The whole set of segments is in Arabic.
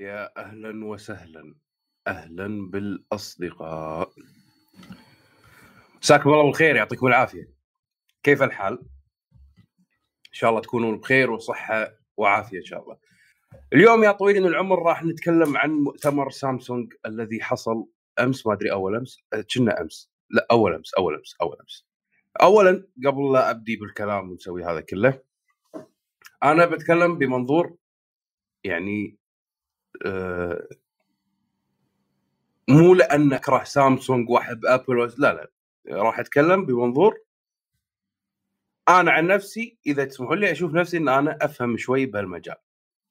يا أهلا وسهلا. أهلا بالأصدقاء. مساكم الله بالخير يعطيكم العافية. كيف الحال؟ إن شاء الله تكونون بخير وصحة وعافية إن شاء الله. اليوم يا طويل العمر راح نتكلم عن مؤتمر سامسونج الذي حصل أمس ما أدري أول أمس أه، كنا أمس. لا أول أمس أول أمس أول أمس. أولا قبل لا أبدي بالكلام ونسوي هذا كله أنا بتكلم بمنظور يعني مو لأن اكره سامسونج وأحب أبل لا لا راح أتكلم بمنظور أنا عن نفسي إذا تسمحوا لي أشوف نفسي إن أنا أفهم شوي بهالمجال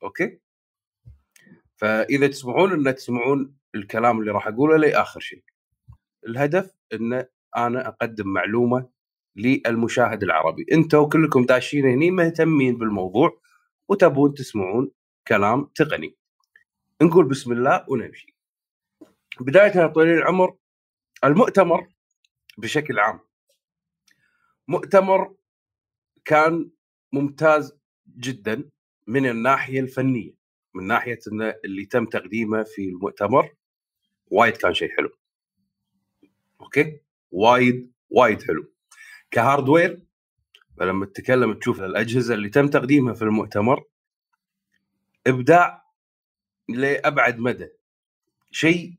okay؟ فإذا تسمحون إن تسمعون الكلام اللي راح أقوله لآخر شيء. الهدف إن أنا أقدم معلومة للمشاهد العربي. أنتم كلكم داشين هني مهتمين بالموضوع وتبون تسمعون كلام تقني. نقول بسم الله ونمشي. بداية يا طويل العمر المؤتمر بشكل عام. مؤتمر كان ممتاز جدا من الناحية الفنية من ناحية اللي تم تقديمه في المؤتمر وايد كان شيء حلو. okay؟ وايد وايد حلو. ك hardware فلما تتكلم تشوف الأجهزة اللي تم تقديمها في المؤتمر إبداع لأبعد مدى. شيء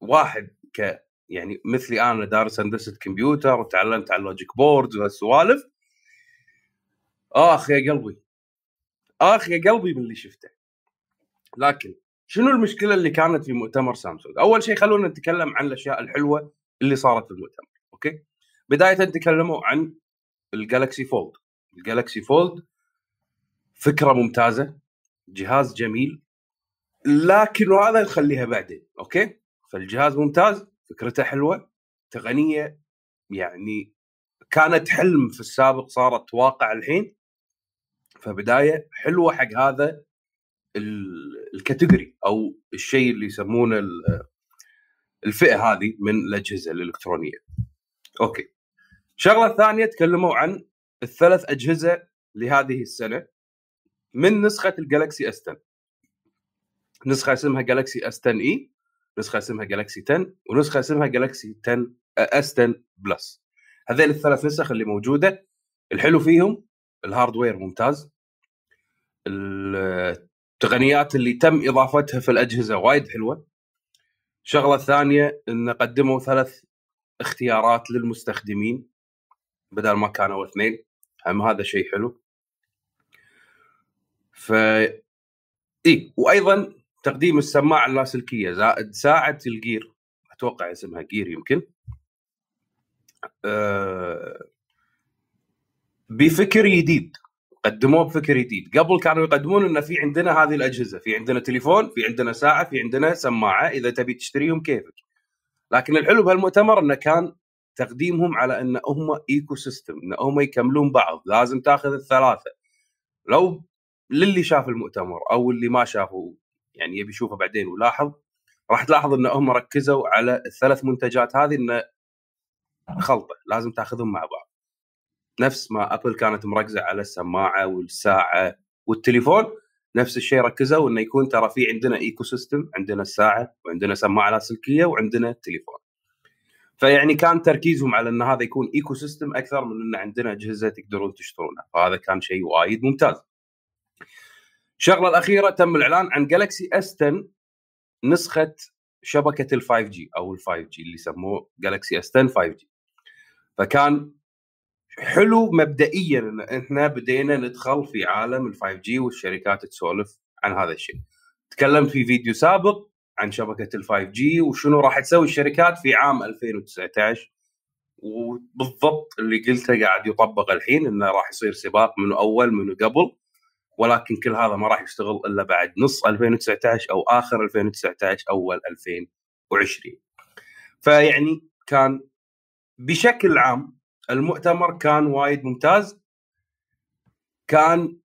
واحد ك يعني مثلي أنا دارس هندسة كمبيوتر وتعلمت على ال logic board والسوالف اخ يا قلبي اخ يا قلبي من اللي شفته. لكن شنو المشكلة اللي كانت في مؤتمر سامسونج؟ أول شيء خلونا نتكلم عن الأشياء الحلوة اللي صارت في المؤتمر، okay؟ بداية تكلموا عن الجالكسي فولد، الجالكسي فولد فكرة ممتازة، جهاز جميل، لكن وهذا نخليها بعدين okay فالجهاز ممتاز فكرته حلوة تقنية يعني كانت حلم في السابق صارت واقع الحين فبداية حلوة حق هذا ال category أو الشيء اللي يسمونه الفئة هذه من الأجهزة الإلكترونية. okay. الشغله الثانية تكلموا عن الثلاث أجهزة لهذه السنة من نسخة الجالكسي S 10 نسخة اسمها جالكسي S 10 E نسخة اسمها جالكسي 10 ونسخة اسمها جالكسي 10 S 10 Plus هذين الثلاث نسخ اللي موجودة الحلو فيهم ال hardware ممتاز التقنيات اللي تم إضافتها في الأجهزة وايد حلوة. الشغله الثانية إن قدموا ثلاث اختيارات للمستخدمين بدل ما كانوا اثنين. هم هذا شيء حلو. ف إي وأيضا تقديم السماعة اللاسلكية زائد ساعة الجير أتوقع اسمها جير يمكن. أه بفكر جديد قدموه بفكر جديد قبل كانوا يقدمون إن في عندنا هذه الأجهزة في عندنا تليفون في عندنا ساعة في عندنا سماعة إذا تبي تشتريهم كيفك. لكن الحلو بهالمؤتمر إنه كان تقديمهم على إن هم ecosystem إن هم يكملون بعض لازم تاخذ الثلاثة. لو للي شاف المؤتمر أو اللي ما شافه يعني يبي يشوفه بعدين. ولاحظ راح تلاحظ إن هم ركزوا على الثلاث منتجات هذه انه خلطة لازم تاخذهم مع بعض. نفس ما أبل كانت مركزة على السماعة والساعة والتليفون نفس الشيء ركزوا إنه يكون ترى في عندنا ecosystem عندنا الساعة وعندنا سماعة لاسلكيه وعندنا تليفون. فيعني كان تركيزهم على إن هذا يكون ecosystem أكثر من إن عندنا أجهزة تقدرون تشترونها. فهذا كان شيء وايد ممتاز. الشغله الأخيرة تم الإعلان عن جالكسي S 10 نسخة شبكة ال 5 G أو ال 5 G اللي يسموه جالكسي S 10 5 G فكان حلو مبدئيا إن إحنا بدينا ندخل في عالم ال 5 G والشركات تسولف عن هذا الشيء. تكلمت في فيديو سابق عن شبكة ال 5 G وشنو راح تسوي الشركات في عام 2019 وبالضبط اللي قلته قاعد يطبق الحين إنه راح يصير سباق منو أول منو قبل. ولكن كل هذا ما راح يشتغل إلا بعد نص 2019 أو آخر 2019 أول 2020 فيعني كان بشكل عام المؤتمر كان وايد ممتاز. كان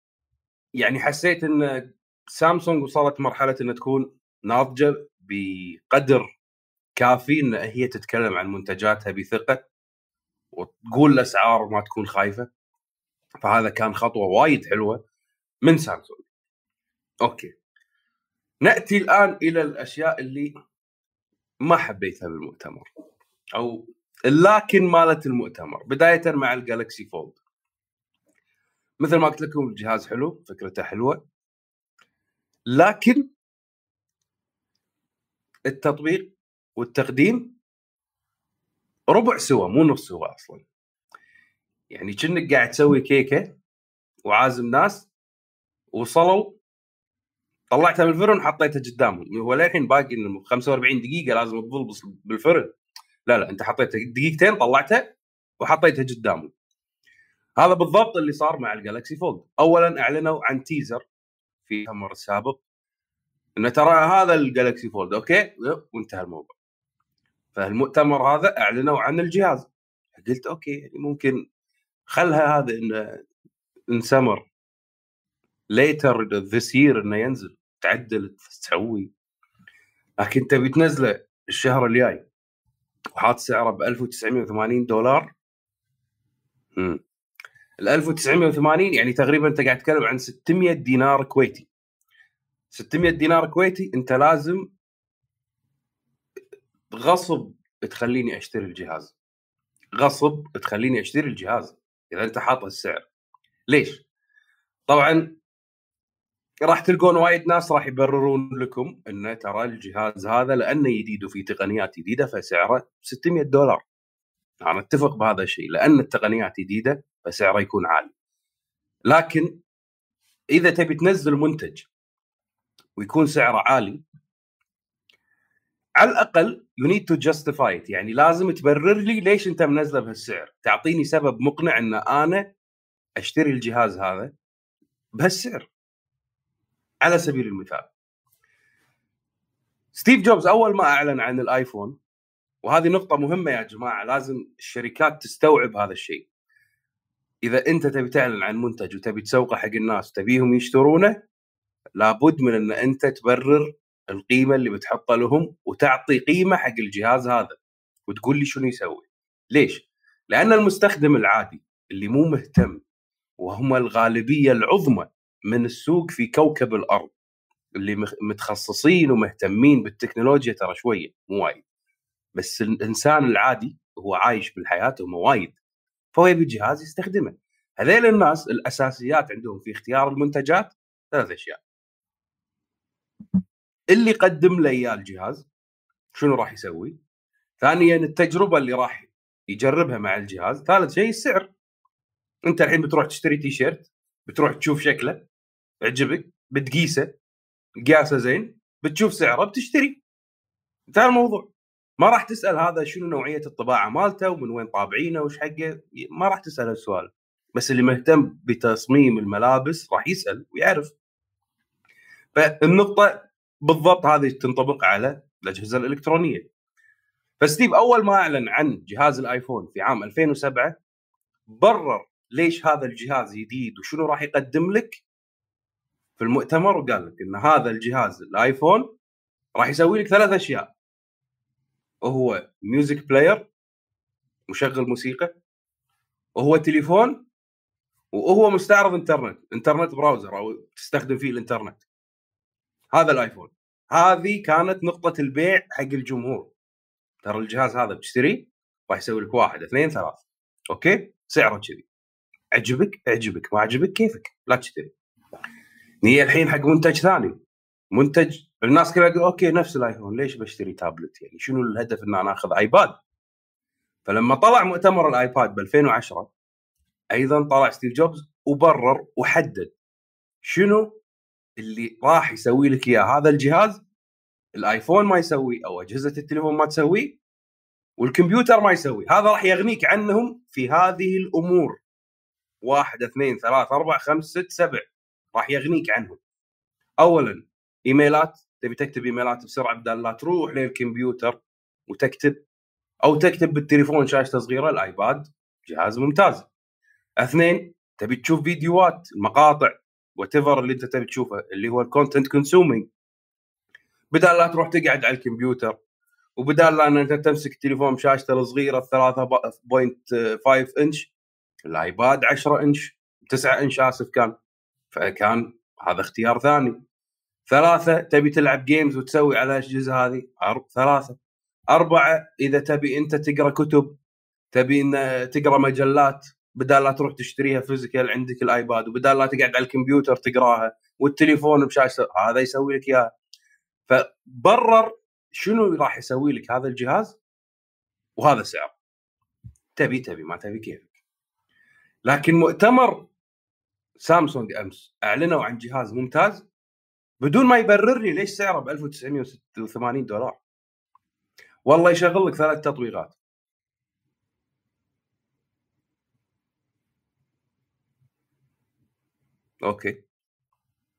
يعني حسيت إن سامسونج وصلت مرحلة إنها تكون ناضجة بقدر كافي إن هي تتكلم عن منتجاتها بثقة وتقول الأسعار ما تكون خايفة. فهذا كان خطوة وايد حلوة. من سامسونج. okay. نأتي الآن إلى الأشياء اللي ما حبيتها بالمؤتمر أو لكن مالت المؤتمر بداية مع الجالكسي فولد مثل ما قلت لكم الجهاز حلو فكرته حلوة. لكن التطبيق والتقديم ربع سوا مو نص سوا أصلا. يعني كأنك قاعد تسوي كيكة وعازم ناس وصلوا طلعتها من الفرن وحطيتها قدامهم. هو للحين باقي 45 دقيقة لازم تظل بالفرن. لا لا أنت حطيتها دقيقتين طلعتها وحطيتها قدامهم. هذا بالضبط اللي صار مع الجالكسي فولد اولا أعلنوا عن teaser في المؤتمر السابق إنه ترى هذا الجالكسي فولد okay؟ وانتهى الموضوع. فالمؤتمر هذا أعلنوا عن الجهاز. قلت okay يعني ممكن خلها هذا إنه in summer. later this year إنه ينزل. تعدل تسوي. لكن تبي تنزله الشهر الجاي. وحاط سعره ب 1980 دولار. امم ال 1980 يعني تقريبا أنت قاعد تتكلم عن 600 دينار كويتي. 600 دينار كويتي أنت لازم غصب تخليني أشتري الجهاز. غصب تخليني أشتري الجهاز إذا أنت حاط السعر. ليش؟ طبعا راح تلقون وايد ناس راح يبررون لكم إنه ترى الجهاز هذا لأنه جديد وفي تقنيات جديدة فسعره 600 دولار. أنا أتفق بهذا الشيء لأن التقنيات جديدة فسعره يكون عالي. لكن إذا تبي تنزل منتج ويكون سعره عالي على الأقل you need to justify يعني لازم تبرر لي ليش أنت منزله بهالسعر، تعطيني سبب مقنع إن أنا أشتري الجهاز هذا بهالسعر. على سبيل المثال ستيف جوبز أول ما أعلن عن الآيفون وهذه نقطة مهمة يا جماعة لازم الشركات تستوعب هذا الشيء. إذا أنت تبي تعلن عن منتج وتبي تسوقه حق الناس تبيهم يشترونه لابد من أن أنت تبرر القيمة اللي بتحطها لهم وتعطي قيمة حق الجهاز هذا وتقول لي شنو يسوي. ليش؟ لأن المستخدم العادي اللي مو مهتم وهم الغالبية العظمى من السوق في كوكب الأرض اللي متخصصين ومهتمين بالتكنولوجيا ترى شوية مو وايد. بس الإنسان العادي هو عايش بالحياة هم وايد. فهو يبي جهاز يستخدمه. هذيل الناس الأساسيات عندهم في اختيار المنتجات ثلاث أشياء. اللي قدم له إياه الجهاز شنو راح يسوي؟ ثانيا التجربة اللي راح يجربها مع الجهاز. ثالث شيء السعر. أنت الحين بتروح تشتري تي شيرت بتروح تشوف شكله. عجبك بتقيسه قياسه زين بتشوف سعره بتشتري. انتهى الموضوع. ما راح تسأل هذا شنو نوعية الطباعة مالته ومن وين طابعينه وش حقه ما راح تسأل هالسؤال بس اللي مهتم بتصميم الملابس راح يسأل ويعرف. فالنقطة بالضبط هذه تنطبق على الأجهزة الإلكترونية. فستيف أول ما أعلن عن جهاز الآيفون في عام 2007 برر ليش هذا الجهاز جديد وشنو راح يقدم لك؟ في المؤتمر وقال لك إن هذا الجهاز الآيفون راح يسوي لك ثلاث أشياء. وهو music player مشغل موسيقى. وهو تليفون وهو مستعرض انترنت انترنت browser أو تستخدم فيه الإنترنت. هذا الآيفون. هذه كانت نقطة البيع حق الجمهور. ترى الجهاز هذا بتشتريه راح يسوي لك واحد اثنين ثلاث. okay؟ سعره كذي. عجبك؟ عجبك. ما عجبك؟ كيفك؟ لا تشتري. هي الحين حق منتج ثاني. منتج الناس كلها يقول okay نفس الآيفون ليش بشتري تابلت؟ يعني شنو الهدف إن أنا أخذ آيباد؟ فلما طلع مؤتمر الآيباد ب 2010 أيضا طلع ستيف جوبز وبرر وحدد شنو اللي راح يسوي لك إياه. هذا الجهاز الآيفون ما يسوي أو أجهزة التليفون ما تسوي والكمبيوتر ما يسوي. هذا راح يغنيك عنهم في هذه الأمور. واحد اثنين ثلاث أربع خمس ست سبع. راح يغنيك عنهم. اولا إيميلات تبي تكتب إيميلات بسرعة بدل لا تروح للكمبيوتر وتكتب أو تكتب بالتليفون شاشته صغيرة الآيباد جهاز ممتاز. اثنين تبي تشوف فيديوهات مقاطع what اللي أنت تبي تشوفه اللي هو ال content consuming بدل لا تروح تقعد على الكمبيوتر وبدال لا ان انت تمسك التليفون بشاشته الصغيرة 3.5 إنش الآيباد 10 إنش 9 إنش آسف كان. فكان هذا اختيار ثاني. ثلاثة تبي تلعب games وتسوي على الاجهزه هذه؟ عرض ثلاثة. أربعة إذا تبي أنت تقرأ كتب تبي إن تقرأ مجلات بدال لا تروح تشتريها physical عندك الآيباد وبدال لا تقعد على الكمبيوتر تقراها والتليفون بشاشة هذا يسوي لك إياها. فبرر شنو راح يسوي لك هذا الجهاز؟ وهذا سعر. تبي تبي ما تبي كيفك. لكن مؤتمر سامسونج أمس أعلنوا عن جهاز ممتاز بدون ما يبرر لي ليش سعره ب 1986 دولار. والله يشغل لك ثلاث تطبيقات. أوكي.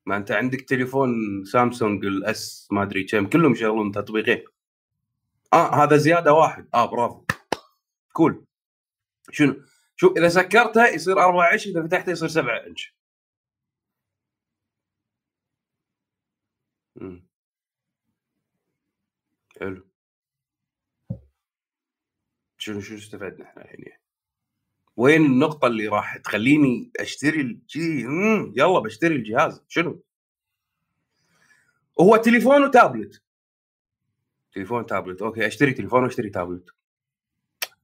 ما أنت عندك تليفون سامسونج ال S ما أدري كم كلهم يشغلون تطبيقين. آه هذا زيادة واحد. آه برافو. كول. شنو؟ شوف إذا سكرتها يصير 24 إذا فتحتها يصير 7 إنش. حلو. شنو شنو استفدنا إحنا الحين يعني؟ وين النقطة اللي راح تخليني أشتري الجي يلا بشتري الجهاز. شنو؟ هو تليفون وتابلت. تليفون tablet okay أشتري تليفون وأشتري تابلت.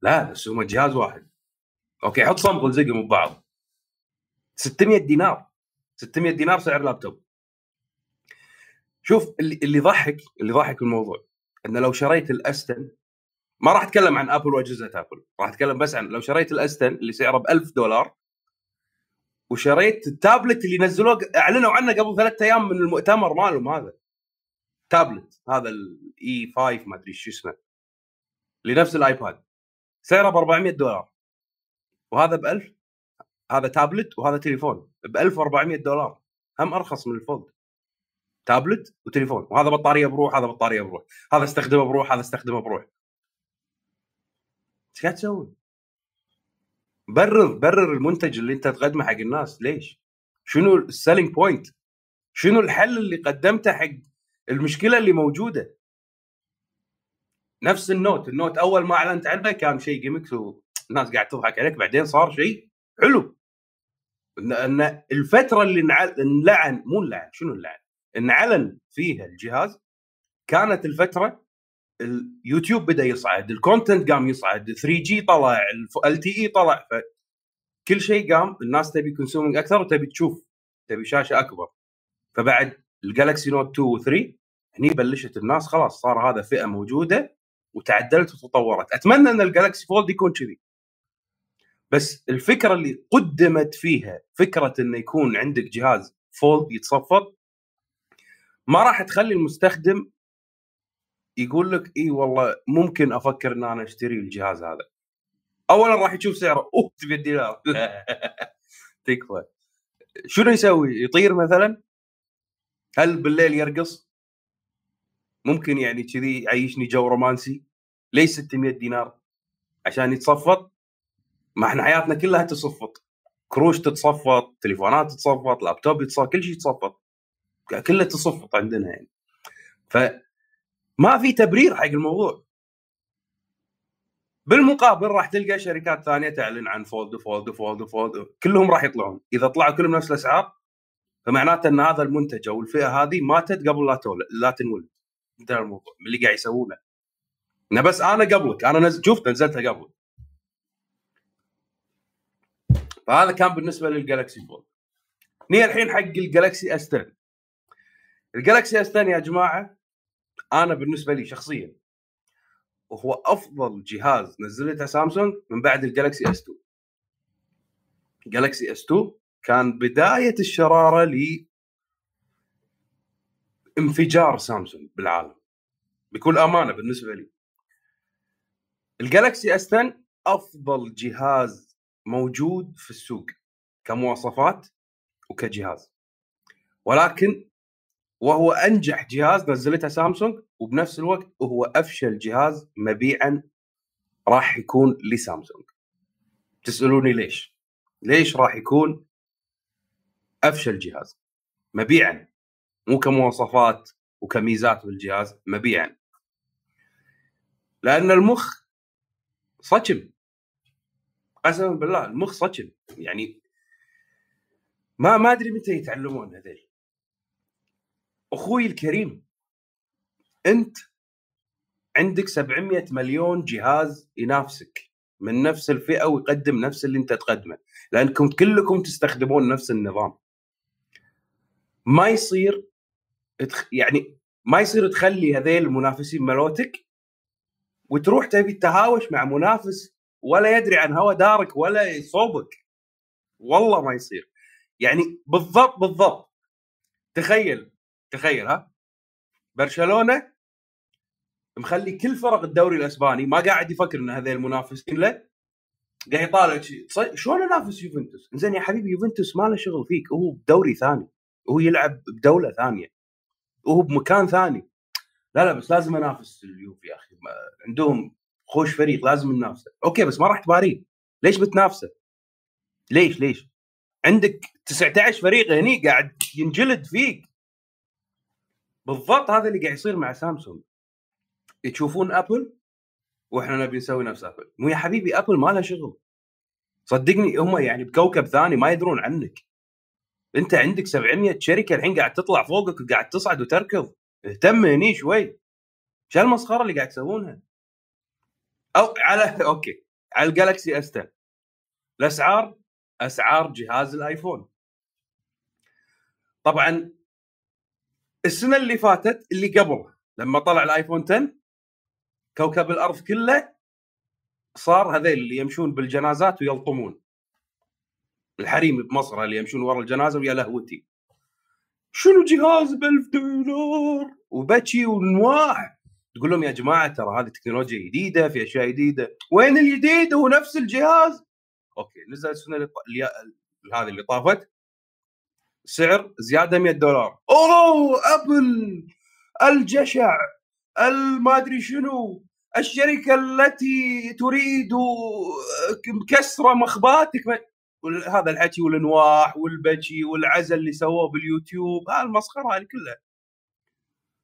لا بس هم جهاز واحد. okay حط صمغ الزقهم ببعض. 600 دينار. 600 دينار سعر لابتوب. شوف اللي اللي ضحك اللي ضحك الموضوع إنه لو شريت ال S10 ما راح أتكلم عن ابل وأجهزة ابل راح أتكلم بس عن لو شريت ال S10 اللي سعره ب 1000 دولار وشريت التابلت اللي نزلوه أعلنوا عنه قبل ثلاثة أيام من المؤتمر مالهم هذا. تابلت هذا ال A5 ما أدري شو اسمه لنفس الآيباد. سعره ب 400 دولار. وهذا ب 1000 هذا تابلت وهذا تليفون ب 1400 دولار. هم أرخص من ال Fold. tablet وتليفون وهذا بطارية بروح هذا بطارية بروح هذا استخدمه بروح هذا استخدمه بروح إيش قاعد تسوي؟ برر برر المنتج اللي أنت تقدمه حق الناس ليش؟ شنو ال selling point؟ شنو الحل اللي قدمته حق المشكلة اللي موجودة؟ نفس ال Note، ال Note أول ما أعلنت عنه كان شيء gimmicks والناس قاعد تضحك عليك بعدين صار شيء حلو. إن الفترة اللي انلعن مو انلعن شنو انلعن؟ انعلن فيها الجهاز كانت الفترة اليوتيوب بدأ يصعد ال content قام يصعد 3G طلع LTE طلع كل شيء قام الناس تبي consuming أكثر وتبي تشوف تبي شاشة أكبر. فبعد ال Galaxy Note 2 و 3 هني بلشت الناس خلاص صار هذا فئة موجودة وتعدلت وتطورت. أتمنى إن ال Galaxy Fold يكون كذي. بس الفكرة اللي قدمت فيها فكرة إنه يكون عندك جهاز fold يتصفط ما راح تخلي المستخدم يقول لك إي والله ممكن أفكر إن أنا أشتري الجهاز هذا اولا راح يشوف سعره اوه 900 دينار تكفى شنو يسوي؟ يطير مثلا؟ هل بالليل يرقص؟ ممكن يعني كذي يعيشني جو رومانسي ليش 600 دينار؟ عشان يتصفط؟ ما إحنا حياتنا كلها تصفط كروش تتصفط تليفونات تتصفط لابتوب يتصفط كل شيء يتصفط كله تصفط عندنا يعني. ف ما في تبرير حق الموضوع. بالمقابل راح تلقى شركات ثانية تعلن عن fold fold fold fold كلهم راح يطلعون. إذا طلعوا كلهم نفس الأسعار فمعناته إن هذا المنتج أو الفئة هذه ماتت قبل لا تولد لا تنولد. انتهى الموضوع اللي قاعد يسوونه. أنا بس أنا قبلك أنا نزل شفت نزلتها قبل فهذا كان بالنسبة لل Galaxy Fold. نيجي الحين حق ال Galaxy S 10 ال Galaxy S 10 يا جماعة أنا بالنسبة لي شخصيا وهو أفضل جهاز نزلته سامسونج من بعد ال Galaxy S 2 Galaxy S 2 كان بداية الشرارة ل انفجار سامسونج بالعالم بكل أمانة بالنسبة لي. الجالكسي اس 10 أفضل جهاز موجود في السوق كمواصفات وكجهاز ولكن وهو أنجح جهاز نزلتها سامسونج وبنفس الوقت هو أفشل جهاز مبيعا راح يكون لسامسونج. تسألوني ليش؟ ليش راح يكون أفشل جهاز؟ مبيعا. مو كمواصفات وكميزات بالجهاز مبيعا. لأن المخ صجم. قسما بالله المخ صجم. يعني ما ما أدري متى يتعلمون هذول أخوي الكريم. أنت عندك 700 مليون جهاز ينافسك من نفس الفئة ويقدم نفس اللي أنت تقدمه لأنكم كلكم تستخدمون نفس النظام. ما يصير يعني ما يصير تخلي هذيل المنافسين ملوتك وتروح تبي تهاوش مع منافس ولا يدري عن هوا دارك ولا يصوبك. والله ما يصير. يعني بالضبط بالضبط. تخيل تخيل ها برشلونة مخلي كل فرق الدوري الأسباني ما قاعد يفكر إن هذول المنافسين له قاعد يطالع شلون انافس يوفنتوس؟ زين يا حبيبي يوفنتوس ما له شغل فيك هو بدوري ثاني وهو يلعب بدولة ثانية وهو بمكان ثاني لا لا بس لازم أنافس اليوفي يا أخي عندهم خوش فريق لازم ننافسه okay بس ما راح تباريه ليش بتنافسه؟ ليش ليش؟ عندك 19 فريق هني قاعد ينجلد فيك بالضبط هذا اللي قاعد يصير مع سامسونج. تشوفون أبل وإحنا نبي نسوي نفس أبل. مو يا حبيبي أبل ما لها شغل. صدقني هم يعني بكوكب ثاني ما يدرون عنك. أنت عندك 700 شركة الحين قاعد تطلع فوقك وقاعد تصعد وتركض. اهتم هني شوي. شو المسخرة اللي قاعد تسوونها؟ أو على أوكي على ال Galaxy S 10 الأسعار أسعار جهاز الآيفون. طبعا السنة اللي فاتت اللي قبلها لما طلع الآيفون 10 كوكب الأرض كله صار هذيل اللي يمشون بالجنازات ويلطمون. الحريم بمصر اللي يمشون ورا الجنازة ويا لهوتي. شنو جهاز ب 1000 دولار؟ وبكي ونواح. تقول لهم يا جماعة ترى هذه تكنولوجيا جديدة في أشياء جديدة. وين الجديد؟ هو نفس الجهاز. okay نزل السنة اللي هذه اللي طافت. سعر زيادة 100 دولار. أوه! أبل الجشع ما أدري شنو الشركة التي تريد كسر مخباتك هذا الحكي والانواح والبكي والعزل اللي سووه باليوتيوب هالمسخره هذه كلها.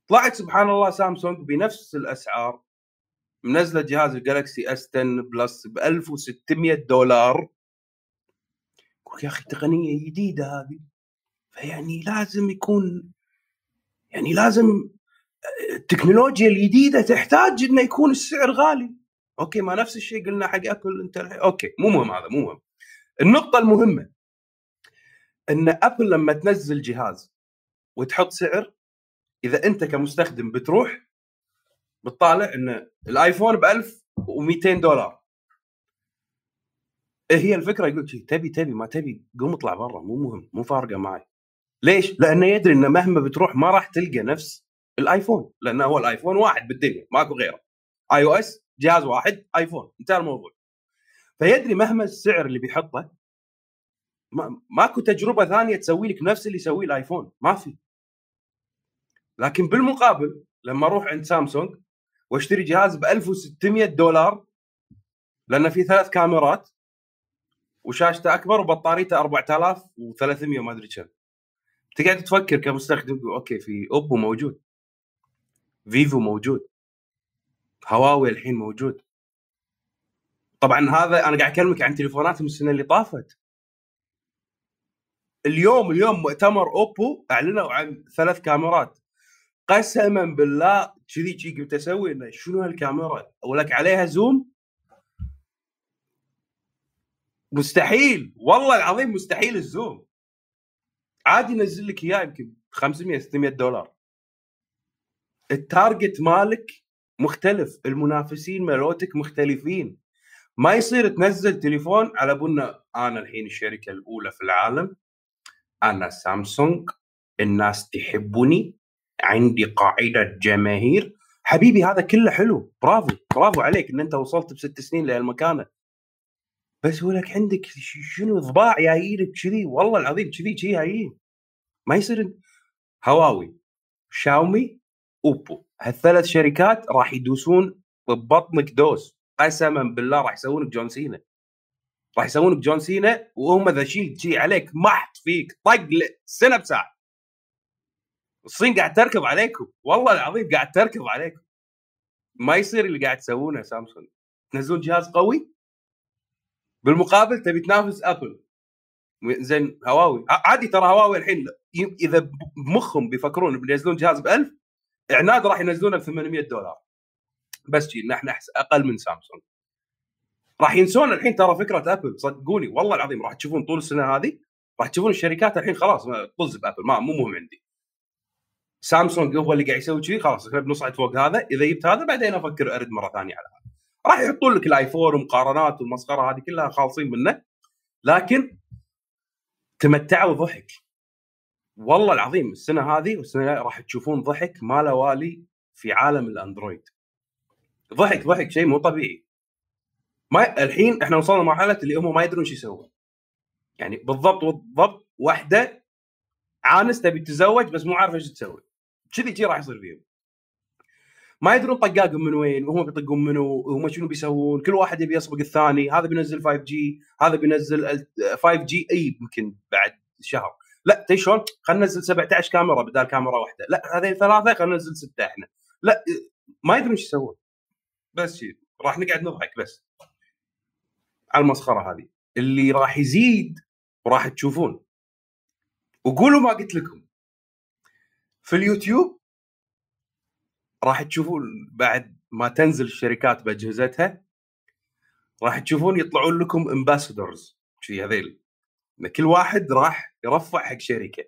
طلعت سبحان الله سامسونج بنفس الأسعار منزلة جهاز ال Galaxy S 10 Plus ب 1600 دولار. يا أخي تقنية جديدة هذه. فيعني لازم يكون يعني لازم التكنولوجيا الجديدة تحتاج إنه يكون السعر غالي. okay ما نفس الشيء قلنا حق أبل أنت okay مو مهم هذا مو مهم. النقطة المهمة إن أبل لما تنزل جهاز وتحط سعر إذا أنت كمستخدم بتروح بتطالع إن الآيفون ب 1200 دولار. إيه هي الفكرة؟ يقول تبي تبي ما تبي قوم اطلع برا مو مهم مو فارقة معي. ليش؟ لأنه يدري إنه مهما بتروح ما راح تلقى نفس الآيفون لأنه هو الآيفون واحد بالدنيا ماكو غيره. iOS جهاز واحد آيفون انتهى الموضوع. فيدري مهما السعر اللي بيحطه ما ماكو تجربة ثانية تسوي لك نفس اللي يسويه الآيفون ما في. لكن بالمقابل لما أروح عند سامسونج وأشتري جهاز ب 1600 دولار لأن في ثلاث كاميرات وشاشته أكبر وبطاريته 4300 ما أدري كم. تقعد تفكر كمستخدم okay في أوبو موجود. فيفو موجود. هواوي الحين موجود. طبعا هذا أنا قاعد أكلمك عن تليفوناتهم السنة اللي طافت. اليوم اليوم مؤتمر أوبو أعلنوا عن ثلاث كاميرات. قسما بالله كذي كذي قمت أسوي إنه شنو هالكاميرا؟ ولك عليها zoom. مستحيل. والله العظيم مستحيل الزوم. عادي ينزل لك إياه يمكن 500 600 دولار. التارجت مالك مختلف المنافسين مالوتك مختلفين. ما يصير تنزل تليفون على بنا أنا الحين الشركة الأولى في العالم. أنا سامسونج. الناس تحبني عندي قاعدة جماهير. حبيبي هذا كله حلو. برافو برافو عليك إن أنت وصلت بست سنين لهالمكانة. بس ولك عندك شنو ضباع جايين كذي؟ والله العظيم كذي كذي جايين ما يصير هواوي شاومي أوبو. هالثلاث شركات راح يدوسون ببطنك دوس. قسما بالله راح يسوونك جون سينا. راح يسوونك جون سينا وهم ذا شيء عليك محط فيك طق سنة بساعة. الصين قاعد تركض عليكم. والله العظيم قاعد تركض عليكم. ما يصير اللي قاعد تسوونه سامسونج. تنزلون جهاز قوي؟ بالمقابل تبي تنافس ابل زين هواوي. عادي ترى هواوي الحين إذا بمخهم بيفكرون بينزلون جهاز ب 1000 عناد راح ينزلونه ب 800 دولار. بس جي نحن أقل من سامسونج. راح ينسون الحين ترى فكرة ابل صدقوني والله العظيم راح تشوفون طول السنة هذه راح تشوفون الشركات الحين خلاص طز بابل ما مو مهم عندي. سامسونج هو اللي قاعد يسوي شيء خلاص إحنا بنصعد فوق هذا إذا جبت هذا بعدين أفكر أرد مرة ثانية على هذا. راح يحطون لك الآيفون ومقارنات والمسخرة هذه كلها خالصين منه. لكن تمتعوا ضحك والله العظيم السنة هذه والسنة راح تشوفون ضحك ما له والي في عالم الأندرويد. ضحك ضحك شيء مو طبيعي. ما الحين إحنا وصلنا لمرحلة اللي هم ما يدرون شو يسوون. يعني بالضبط بالضبط واحدة عانس تبي تتزوج بس مو عارفة إيش تسوي. كذي كذي راح يصير فيهم. ما يدرون طقاقهم من وين وهم بيطقون منو وهم شنو بيسوون. كل واحد يبي يسبق الثاني. هذا بينزل 5 G هذا بينزل 5 G E يمكن بعد شهر. لا تدري شلون؟ خلينا ننزل 17 كاميرا بدال كاميرا واحدة. لا هذين ثلاثة خلينا ننزل ستة إحنا. لا ما يدرون إيش يسوون. بس شيء راح نقعد نضحك بس. على المسخرة هذه. اللي راح يزيد وراح تشوفون. وقولوا ما قلت لكم. في اليوتيوب راح تشوفون بعد ما تنزل الشركات بأجهزتها راح تشوفون يطلعون لكم امباسدورز في هذيل. كل واحد راح يرفع حق شركة.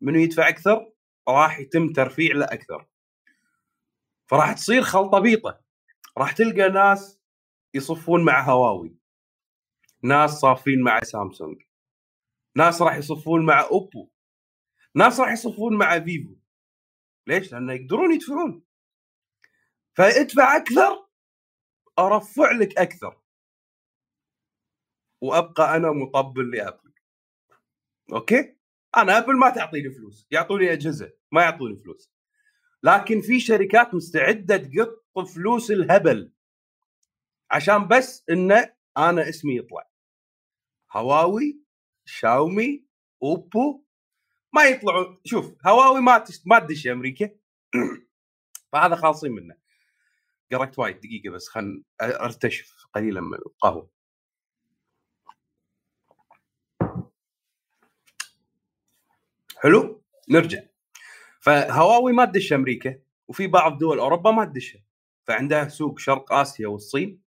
منو يدفع أكثر؟ راح يتم ترفيع له أكثر. فراح تصير خلطة بيطة. راح تلقى ناس يصفون مع هواوي. ناس صافين مع سامسونج. ناس راح يصفون مع أوبو. ناس راح يصفون مع فيفو. ليش؟ لأنه يقدرون يدفعون. فادفع أكثر أرفع لك أكثر. وأبقى أنا مطبل لأبل. okay؟ أنا أبل ما تعطيني فلوس يعطوني أجهزة ما يعطوني فلوس. لكن في شركات مستعدة تقط فلوس الهبل. عشان بس انه أنا اسمي يطلع. هواوي شاومي أوبو ما يطلعوا شوف هواوي ما تش... ما تدش أمريكا. فهذا خالصين منه. قرأت وايد دقيقة بس خل أرتشف قليلا من القهوة. حلو؟ نرجع. فهواوي ما تدش أمريكا وفي بعض دول أوروبا ما تدشها. فعندها سوق شرق آسيا والصين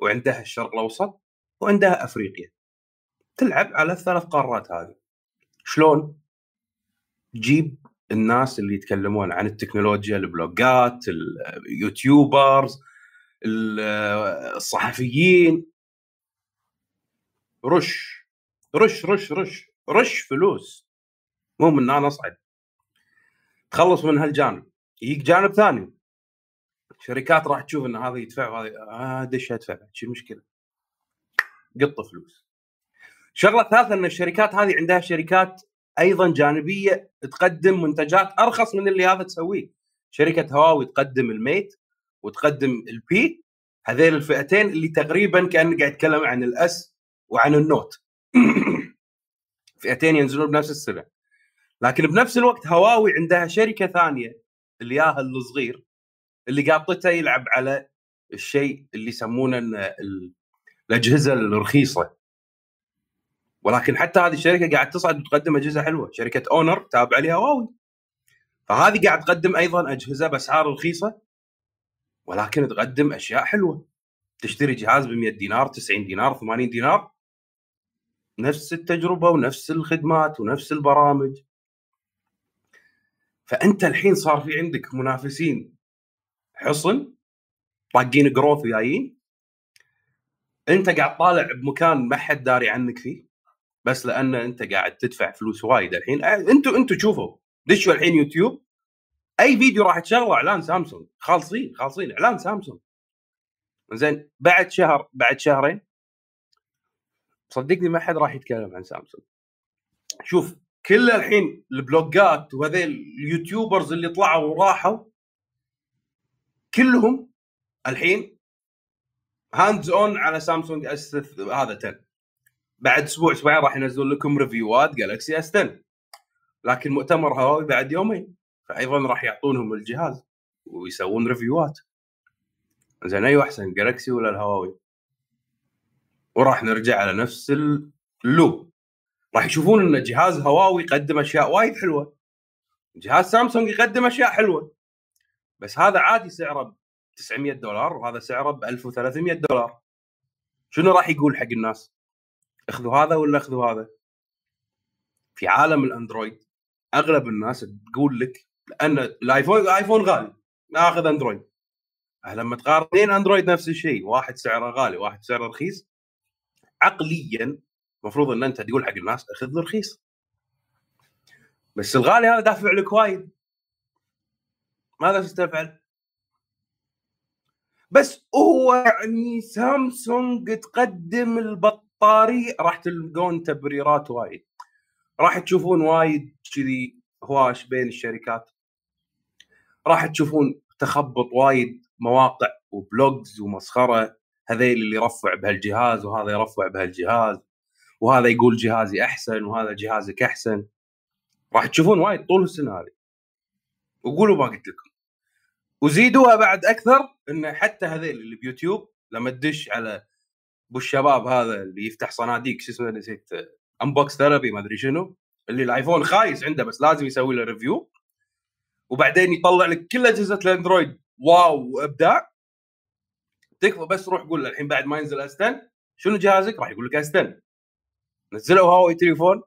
وعندها الشرق الأوسط وعندها أفريقيا. تلعب على الثلاث قارات هذه. شلون؟ جيب الناس اللي يتكلمون عن التكنولوجيا البلوجات اليوتيوبرز الصحفيين. رش رش رش رش رش فلوس. مو من أنا اصعد تخلص من هالجانب. يجيك جانب ثاني. شركات راح تشوف إن هذا يدفع وهذا آه دش ادفع شو المشكلة؟ قط فلوس. الشغله الثالثه إن الشركات هذه عندها شركات أيضا جانبية تقدم منتجات أرخص من اللي هذا تسويه. شركة هواوي تقدم ال Mate وتقدم ال P هذين الفئتين اللي تقريبا كأن قاعد يتكلم عن ال S وعن ال Note فئتين ينزلون بنفس السنة لكن بنفس الوقت هواوي عندها شركة ثانية اللي ياها الصغير اللي قاطته يلعب على الشيء اللي يسمونه الأجهزة الرخيصة. ولكن حتى هذه الشركة قاعد تصعد وتقدم أجهزة حلوة. شركة اونر تابعه لهواوي فهذه قاعد تقدم أيضا أجهزة بأسعار رخيصة ولكن تقدم أشياء حلوة. تشتري جهاز ب 100 دينار 90 دينار 80 دينار. نفس التجربة ونفس الخدمات ونفس البرامج. فأنت الحين صار في عندك منافسين حصن طاقين جروث جايين. أنت قاعد طالع بمكان ما حد داري عنك فيه. بس لأن أنت قاعد تدفع فلوس وايد الحين. أنتوا أنتوا شوفوا. دشوا الحين يوتيوب؟ أي فيديو راح تشغله إعلان سامسونج. خالصين خالصين. إعلان سامسونج. زين بعد شهر بعد شهرين صدقني ما حد راح يتكلم عن سامسونج. شوف كل الحين البلوجات وهذيل ال YouTubers اللي طلعوا وراحوا كلهم الحين hands on على سامسونج S هذا 10 بعد أسبوع أسبوعين راح ينزلون لكم review ات Galaxy S 10 لكن مؤتمر هواوي بعد يومين فايضا راح يعطونهم الجهاز ويسوون review ات. زين أيوه أحسن Galaxy ولا الهواوي؟ وراح نرجع على نفس لو راح يشوفون إن جهاز هواوي يقدم أشياء وايد حلوة. جهاز سامسونج يقدم أشياء حلوة. بس هذا عادي سعره ب 900 دولار وهذا سعره ب 1300 دولار. شنو راح يقول حق الناس؟ أخذوا هذا ولا أخذوا هذا؟ في عالم الأندرويد أغلب الناس تقول لك لأن الايفون ايفون غالي أخذ أندرويد لما تقارن اثنين أندرويد نفس الشيء واحد سعره غالي واحد سعره رخيص عقليا المفروض إن أنت تقول حق الناس أخذ رخيص بس الغالي هذا دافع لك وايد ماذا تستفعل؟ بس هو يعني سامسونج تقدم البطارية راح تلقون تبريرات وايد. راح تشوفون وايد كذي هواش بين الشركات. راح تشوفون تخبط وايد مواقع وبلوجز ومسخرة. هذيل اللي يرفع بهالجهاز وهذا يرفع بهالجهاز. وهذا يقول جهازي أحسن وهذا جهازك أحسن. راح تشوفون وايد طول السنة هذه وقولوا ما قلت لكم. وزيدوها بعد أكثر انه حتى هذيل اللي بيوتيوب لما تدش على ابو الشباب هذا اللي يفتح صناديق شو اسمه نسيت Unbox Therapy ما أدري شنو اللي الآيفون خايس عنده بس لازم يسوي له review وبعدين يطلع لك كل أجهزة الأندرويد. واو وإبداع. تكفى بس روح قول له الحين بعد ما ينزل S10 شنو جهازك؟ راح يقول لك S10 نزلوا هواوي تليفون.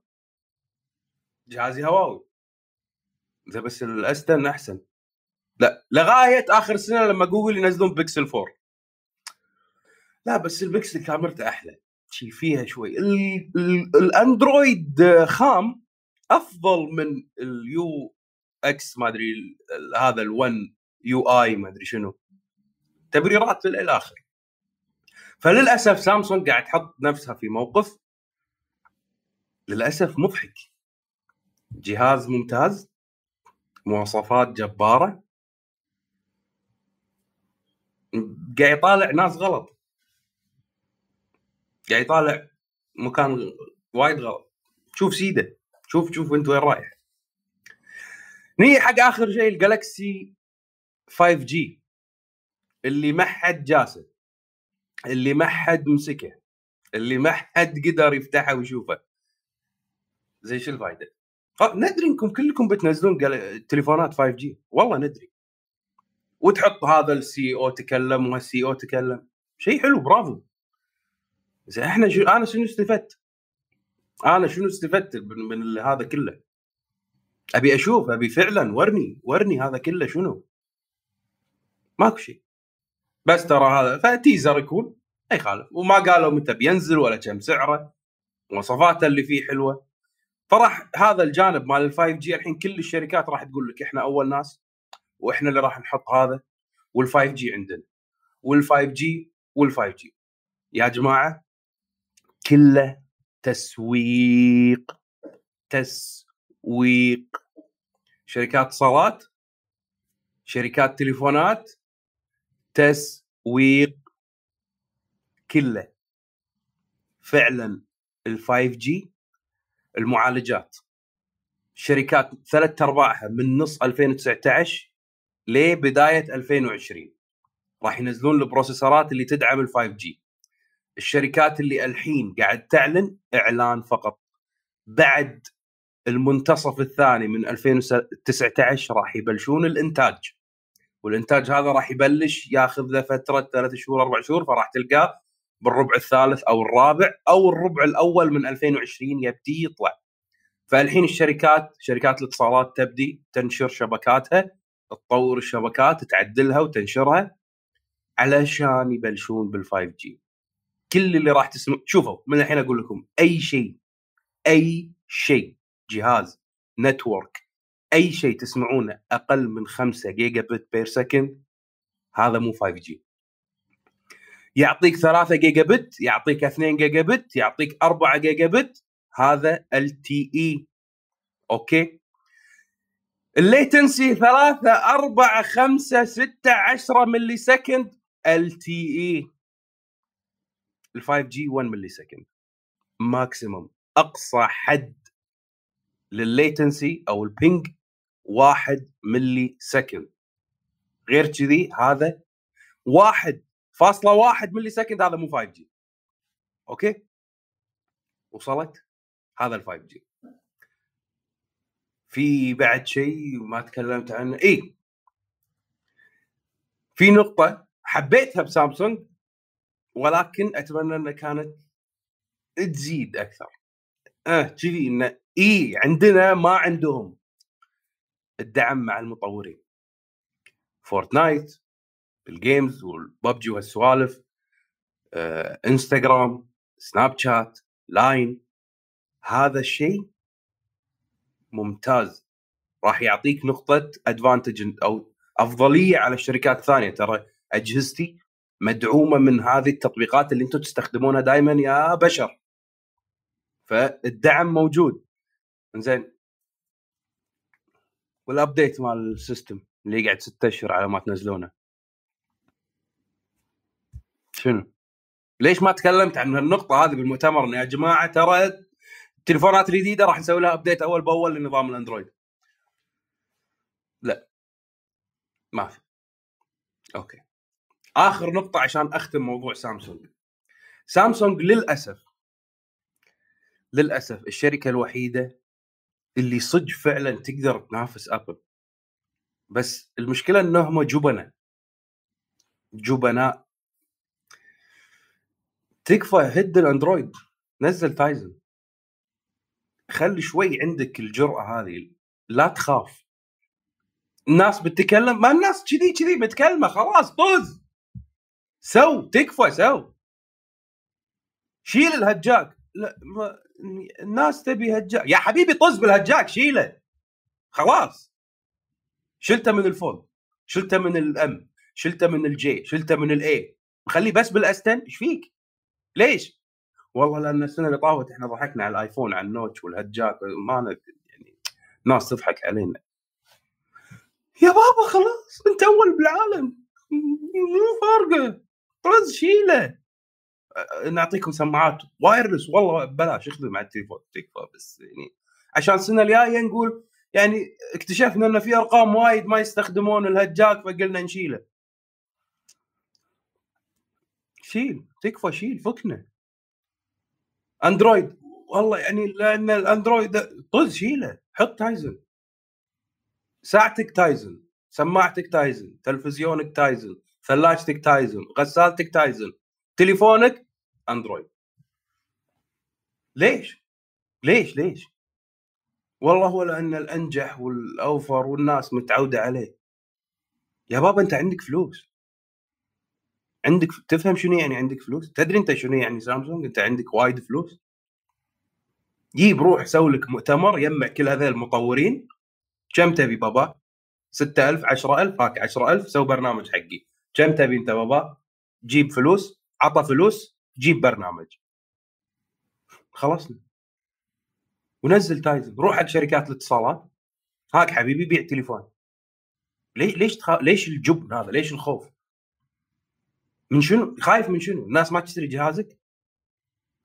جهازي هواوي. زين بس ال S10 أحسن. لا لغاية آخر السنة لما جوجل ينزلون بيكسل 4 لا بس البيكسل كاميرته أحلى. شي فيها شوي. ال ال الأندرويد خام أفضل من ال UX ما أدري هذا ال1 يو آي ما أدري شنو. تبريرات إلى فللأسف سامسونج قاعد تحط نفسها في موقف للأسف مضحك. جهاز ممتاز مواصفات جبارة. قاعد يطالع ناس غلط. قاعد يطالع مكان وايد غلط. شوف سيده شوف شوف انت وين رايح. نيجي حق آخر شيء الجالكسي 5 جي اللي ما حد جاسه اللي ما حد مسكه اللي ما حد قدر يفتحه ويشوفه. زي شو الفائده؟ ندري انكم كلكم بتنزلون تليفونات 5G. والله ندري. وتحط هذا ال CEO تكلم وهال CEO تكلم. شيء حلو برافو. زين إحنا شو أنا شنو استفدت؟ أنا شنو استفدت من, من هذا كله؟ أبي أشوف أبي فعلا ورني ورني هذا كله شنو؟ ماكو شيء بس ترى هذا ف teaser يكون ما يخالف وما قالوا متى بينزل ولا كم سعره مواصفاته اللي فيه حلوة فراح هذا الجانب مال ال 5G الحين كل الشركات راح تقول لك إحنا أول ناس وإحنا اللي راح نحط هذا وال 5 جي عندنا وال 5 جي وال 5 جي يا جماعة كله تسويق تسويق. شركات اتصالات شركات تليفونات تسويق كله. فعلا ال 5G المعالجات. شركات ثلاث أرباعها من نص 2019 لبداية 2020 راح ينزلون ال processor ات اللي تدعم ال 5G الشركات اللي الحين قاعد تعلن إعلان فقط. بعد المنتصف الثاني من 2019 راح يبلشون الإنتاج. والإنتاج هذا راح يبلش ياخذ له فترة ثلاث شهور أربع شهور فراح تلقاه بالربع الثالث أو الرابع أو الربع الأول من 2020 يبدي يطلع. فالحين الشركات شركات الاتصالات تبدي تنشر شبكاتها تطور الشبكات تعدلها وتنشرها علشان يبلشون بال 5G كل اللي راح تسمع شوفوا من الحين أقول لكم أي شيء أي شيء جهاز network أي شيء تسمعونه أقل من 5 gigabit per second هذا مو 5G يعطيك 3 جيجا بت يعطيك 2 جيجا بت يعطيك 4 جيجا بت هذا LTE okay؟ ال latency 3 4 5 6 10 ملي سكند ال تي اي ال 5 جي 1 ملي سكند ماكسيموم أقصى حد للل latency أو ال ping 1 millisecond غير كذي هذا 1 فاصلة واحد millisecond هذا مو 5G. okay؟ وصلت؟ هذا ال 5G. في بعد شيء ما تكلمت عنه؟ اي في نقطة حبيتها بسامسونج ولكن أتمنى إنها كانت تزيد أكثر. آه كذي إنه إي عندنا ما عندهم. الدعم مع المطورين. Fortnite ال games وال PUBG وهالسوالف آه، انستغرام سناب شات لاين هذا الشيء ممتاز. راح يعطيك نقطة advantage أو أفضلية على الشركات الثانية. ترى أجهزتي مدعومة من هذه التطبيقات اللي أنتم تستخدمونها دائما يا بشر فالدعم موجود زين وال update مال ال system اللي يقعد ستة أشهر على ما تنزلونه شنو؟ ليش ما تكلمت عن النقطة هذه بالمؤتمر انه يا جماعة ترى التليفونات الجديدة راح نسوي لها update أول بأول لنظام الأندرويد. لا ما في. okay. آخر نقطة عشان أختم موضوع سامسونج. سامسونج للأسف للأسف الشركة الوحيدة اللي صدق فعلا تقدر تنافس أبل. بس المشكلة إنهم جبناء. جبناء. تكفى هد الأندرويد. نزل Tizen خلي شوي عندك الجرأة هذه. لا تخاف. الناس بتتكلم ما الناس كذي كذي بتكلمه. خلاص طز سو تكفى سو. شيل هال jack. لا ما الناس تبي هال jack. يا حبيبي طز بهال jack شيله. خلاص. شلته من ال Fold شلته من ال M. شلته من ال J. شلته من ال A خليه بس بال S ten. إيش فيك؟ ليش؟ والله لأن السنة اللي طافت إحنا ضحكنا على الآيفون على ال notch وهال jack. ما يعني ناس تضحك علينا. يا بابا خلاص انت أول بالعالم. مو فارقة. طز شيله. نعطيكم سماعات wireless والله ببلاش اخذوا مع التليفون تكفى بس يعني عشان السنة الجاية نقول يعني اكتشفنا ان في أرقام وايد ما يستخدمون هال jack فقلنا نشيله. شيل تكفى شيل فكنا. أندرويد والله يعني لأن الأندرويد طز شيله حط Tizen. ساعتك Tizen سماعتك Tizen تلفزيونك Tizen. ثلاجتك Tizen غسالتك Tizen تليفونك أندرويد. ليش؟ ليش؟ ليش؟ والله هو لأن الأنجح والأوفر والناس متعودة عليه. يا بابا أنت عندك فلوس. عندك تفهم شنو يعني عندك فلوس؟ تدري أنت شنو يعني سامسونج؟ أنت عندك وايد فلوس. جيب روح سوي لك مؤتمر يجمع كل هذول المطورين. كم تبي بابا؟ 6000 10000 هاك 10000 سوي برنامج حقي. كم تبي أنت بابا؟ جيب فلوس عطى فلوس جيب برنامج خلصنا ونزل Tizen روح حق شركات الاتصالات هاك حبيبي بيع تليفون ليش ليش تخ... ليش الجبن هذا؟ ليش الخوف؟ من شنو؟ خايف من شنو؟ الناس ما تشتري جهازك؟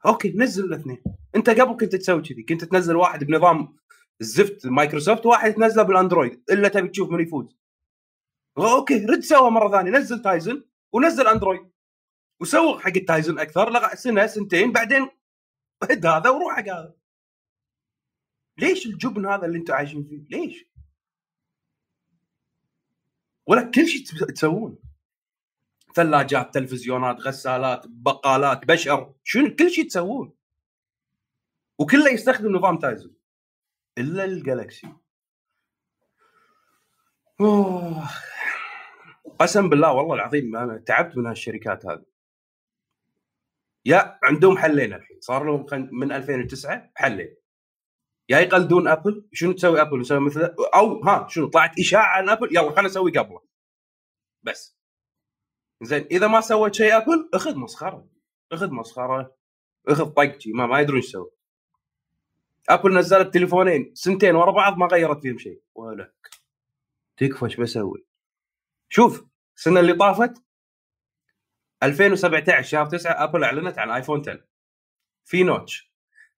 okay نزل الاثنين أنت قبل كنت تسوي كذي كنت تنزل واحد بنظام الزفت مايكروسوفت وواحد تنزله بالأندرويد إلا تبي تشوف من يفوز okay. رد سوا مرة ثانية. نزل Tizen ونزل أندرويد. وسوق حق ال Tizen أكثر. لغا سنة سنتين. بعدين هد هذا وروح حق هذا. ليش الجبن هذا اللي أنتم عايشين فيه؟ ليش؟ ولا كل شيء تسوون. ثلاجات تلفزيونات غسالات بقالات بشر. شنو؟ كل شيء تسوون. وكله يستخدم نظام Tizen. إلا الجالكسي. أوه. قسم بالله والله العظيم أنا تعبت من هالشركات هذه. يا عندهم حلين الحين صار لهم من 2009 حلين. يا يقلدون أبل شنو تسوي أبل؟ نسوي مثل أو ها شنو طلعت إشاعة عن أبل؟ يلا خلينا نسوي قبله. بس. زين إذا ما سويت شيء أبل أخذ مسخرة. أخذ مسخرة. أخذ طقتي ما ما يدرون إيش يسوي أبل نزلت تليفونين سنتين ورا بعض ما غيرت فيهم شيء. ولك تكفى إيش بسوي؟ شوف السنة اللي طافت 2017 شهر 9 أبل أعلنت عن آيفون 10 في notch.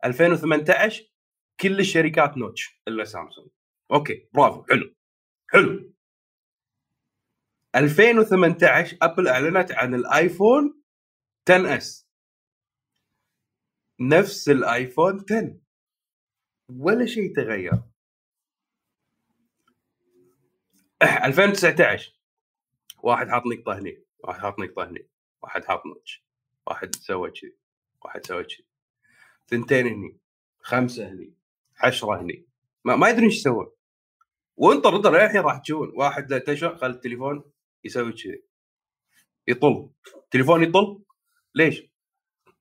2018 كل الشركات notch إلا سامسونج. okay برافو حلو حلو. 2018 أبل أعلنت عن الآيفون 10 S. نفس الآيفون 10 ولا شيء تغير. 2019 واحد حاط نقطة هني واحد حاط نقطة هني واحد حاط notch واحد سوى كذي واحد سوى كذي ثنتين هني خمسة هني عشرة هني. ما, ما يدري إيش سوى وانطر انطر للحين راح تشوفون واحد له تشر خل التليفون يسوي كذي يطل. التليفون يطل؟ ليش؟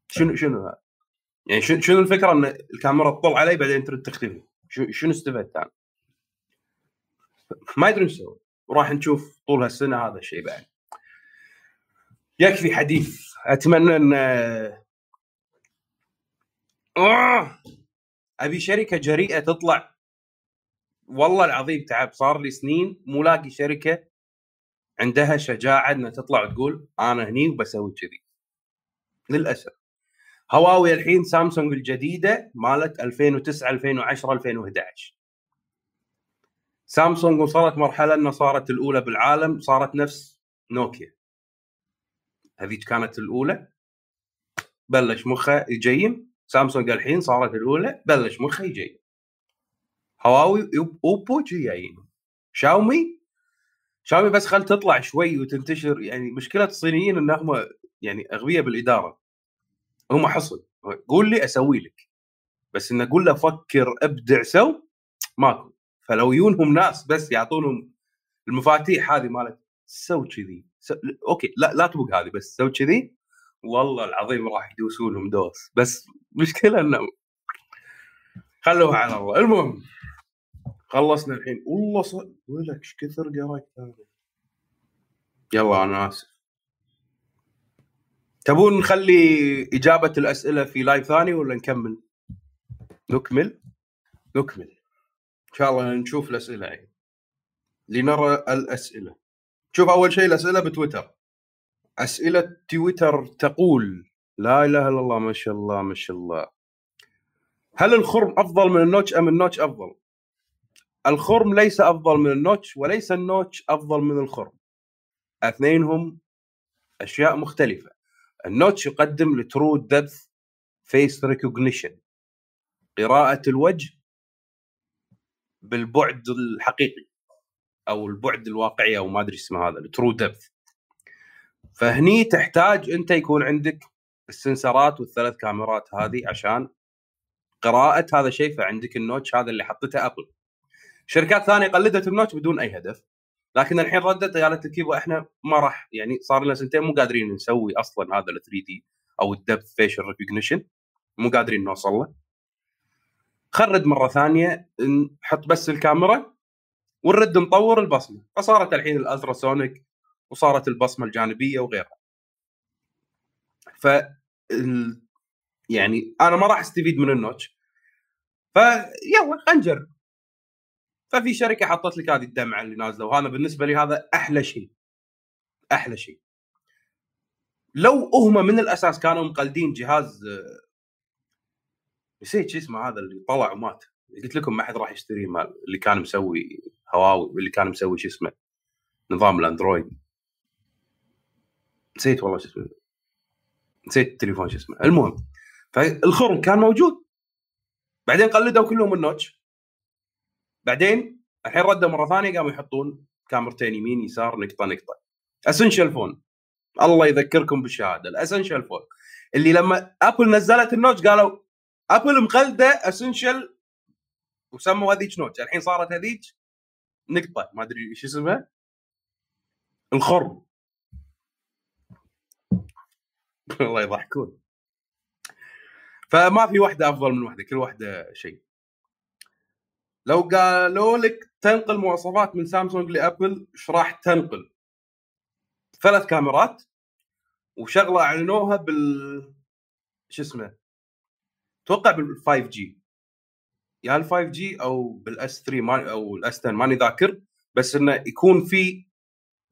شنو شنو هذا؟ يعني شنو شنو الفكرة إن الكاميرا تطل علي بعدين ترد تختفي؟ شنو استفدت أنا؟ ما يدري إيش يسوي وراح نشوف طول هالسنة هذا الشيء بعد. يكفي حديث. أتمنى أن آه. أبي شركة جريئة تطلع. والله العظيم تعب. صار لي سنين مو لاقي شركة عندها شجاعة إنها تطلع وتقول أنا هني وبسوي كذي. للأسف. هواوي الحين سامسونج الجديدة مالت 2009 2010 2011 سامسونج وصلت مرحلة إنها صارت الأولى بالعالم صارت نفس نوكيا. هذيك كانت الأولى. بلش مخه يجيم. سامسونج الحين صارت الأولى. بلش مخه يجيم. هواوي أوبو جايين. شاومي شاومي بس خل تطلع شوي وتنتشر. يعني مشكلة الصينيين انهم يعني أغبياء بالإدارة. هم حصل. قول لي أسوي لك. بس إن أقول له فكر أبدع سو ماكو. فلو يونهم ناس بس يعطونهم المفاتيح هذه مالت سو كذي. okay لا لا تبق هذه بس سو كذي. والله العظيم راح يدوسون لهم دوس. بس مشكلة إنه خلوها على الله. المهم خلصنا الحين. والله ص... ولك إيش كثر قريت يلا أنا آسف. تبون نخلي إجابة الأسئلة في live ثاني ولا نكمل؟ نكمل؟ نكمل. شاء الله نشوف الأسئلة يعني. لنرى الأسئلة. شوف أول شيء الأسئلة بتويتر. أسئلة تويتر تقول لا إله إلا الله ما شاء الله ما شاء الله. هل الخرم أفضل من النوتش أم النوتش أفضل؟ الخرم ليس أفضل من النوتش وليس النوتش أفضل من الخرم. اثنينهم أشياء مختلفة. ال notch يقدم ال true depth face recognition. قراءة الوجه بالبعد الحقيقي أو البعد الواقعي أو ما أدري اسمه هذا ال true depth فهني تحتاج أنت يكون عندك السنسرات والثلاث كاميرات هذه عشان قراءة هذا الشيء فعندك ال notch هذا اللي حطته ابل شركات ثانية قلدت النوتش بدون أي هدف لكن الحين ردت قالت لك إحنا ما راح يعني صار لنا سنتين مو قادرين نسوي أصلا هذا ال 3 D أو ال depth facial recognition مو قادرين نوصل له. خرد مرة ثانية نحط بس الكاميرا ونرد نطور البصمة. فصارت الحين ال ultrasonic وصارت البصمة الجانبية وغيرها. ف يعني أنا ما راح أستفيد من ال notch. فيلا خلينا نجرب. ففي شركة حطت لك هذه الدمعة اللي نازلة وهذا بالنسبة لي هذا أحلى شيء. أحلى شيء. لو هم من الأساس كانوا مقلدين جهاز نسيت شو اسمه هذا اللي طلع ومات. قلت لكم ما حد راح يشتري مال اللي كان مسوي هواوي واللي كان مسوي شو اسمه نظام الأندرويد. نسيت والله شو اسمه. نسيت التليفون شو اسمه. المهم فالخرم كان موجود. بعدين قلدوا كلهم ال notch. بعدين الحين ردوا مرة ثانية قاموا يحطون كاميرتين يمين يسار نقطة نقطة. Essential Phone الله يذكركم بالشهادة. ال Essential Phone اللي لما ابل نزلت ال notch قالوا ابل مقلده Essential وسموا هذيك notch. الحين صارت هذيك نقطة ما أدري إيش اسمها. الخرم. والله يضحكون. فما في واحدة أفضل من واحدة كل واحدة شيء. لو قالوا لك تنقل مواصفات من سامسونج لأبل إيش راح تنقل؟ ثلاث كاميرات وشغلة أعلنوها بال شو اسمه؟ أتوقع بال 5G يا ال 5G أو بال S 3 ما أو ال S 10 ماني ذاكر بس إنه يكون في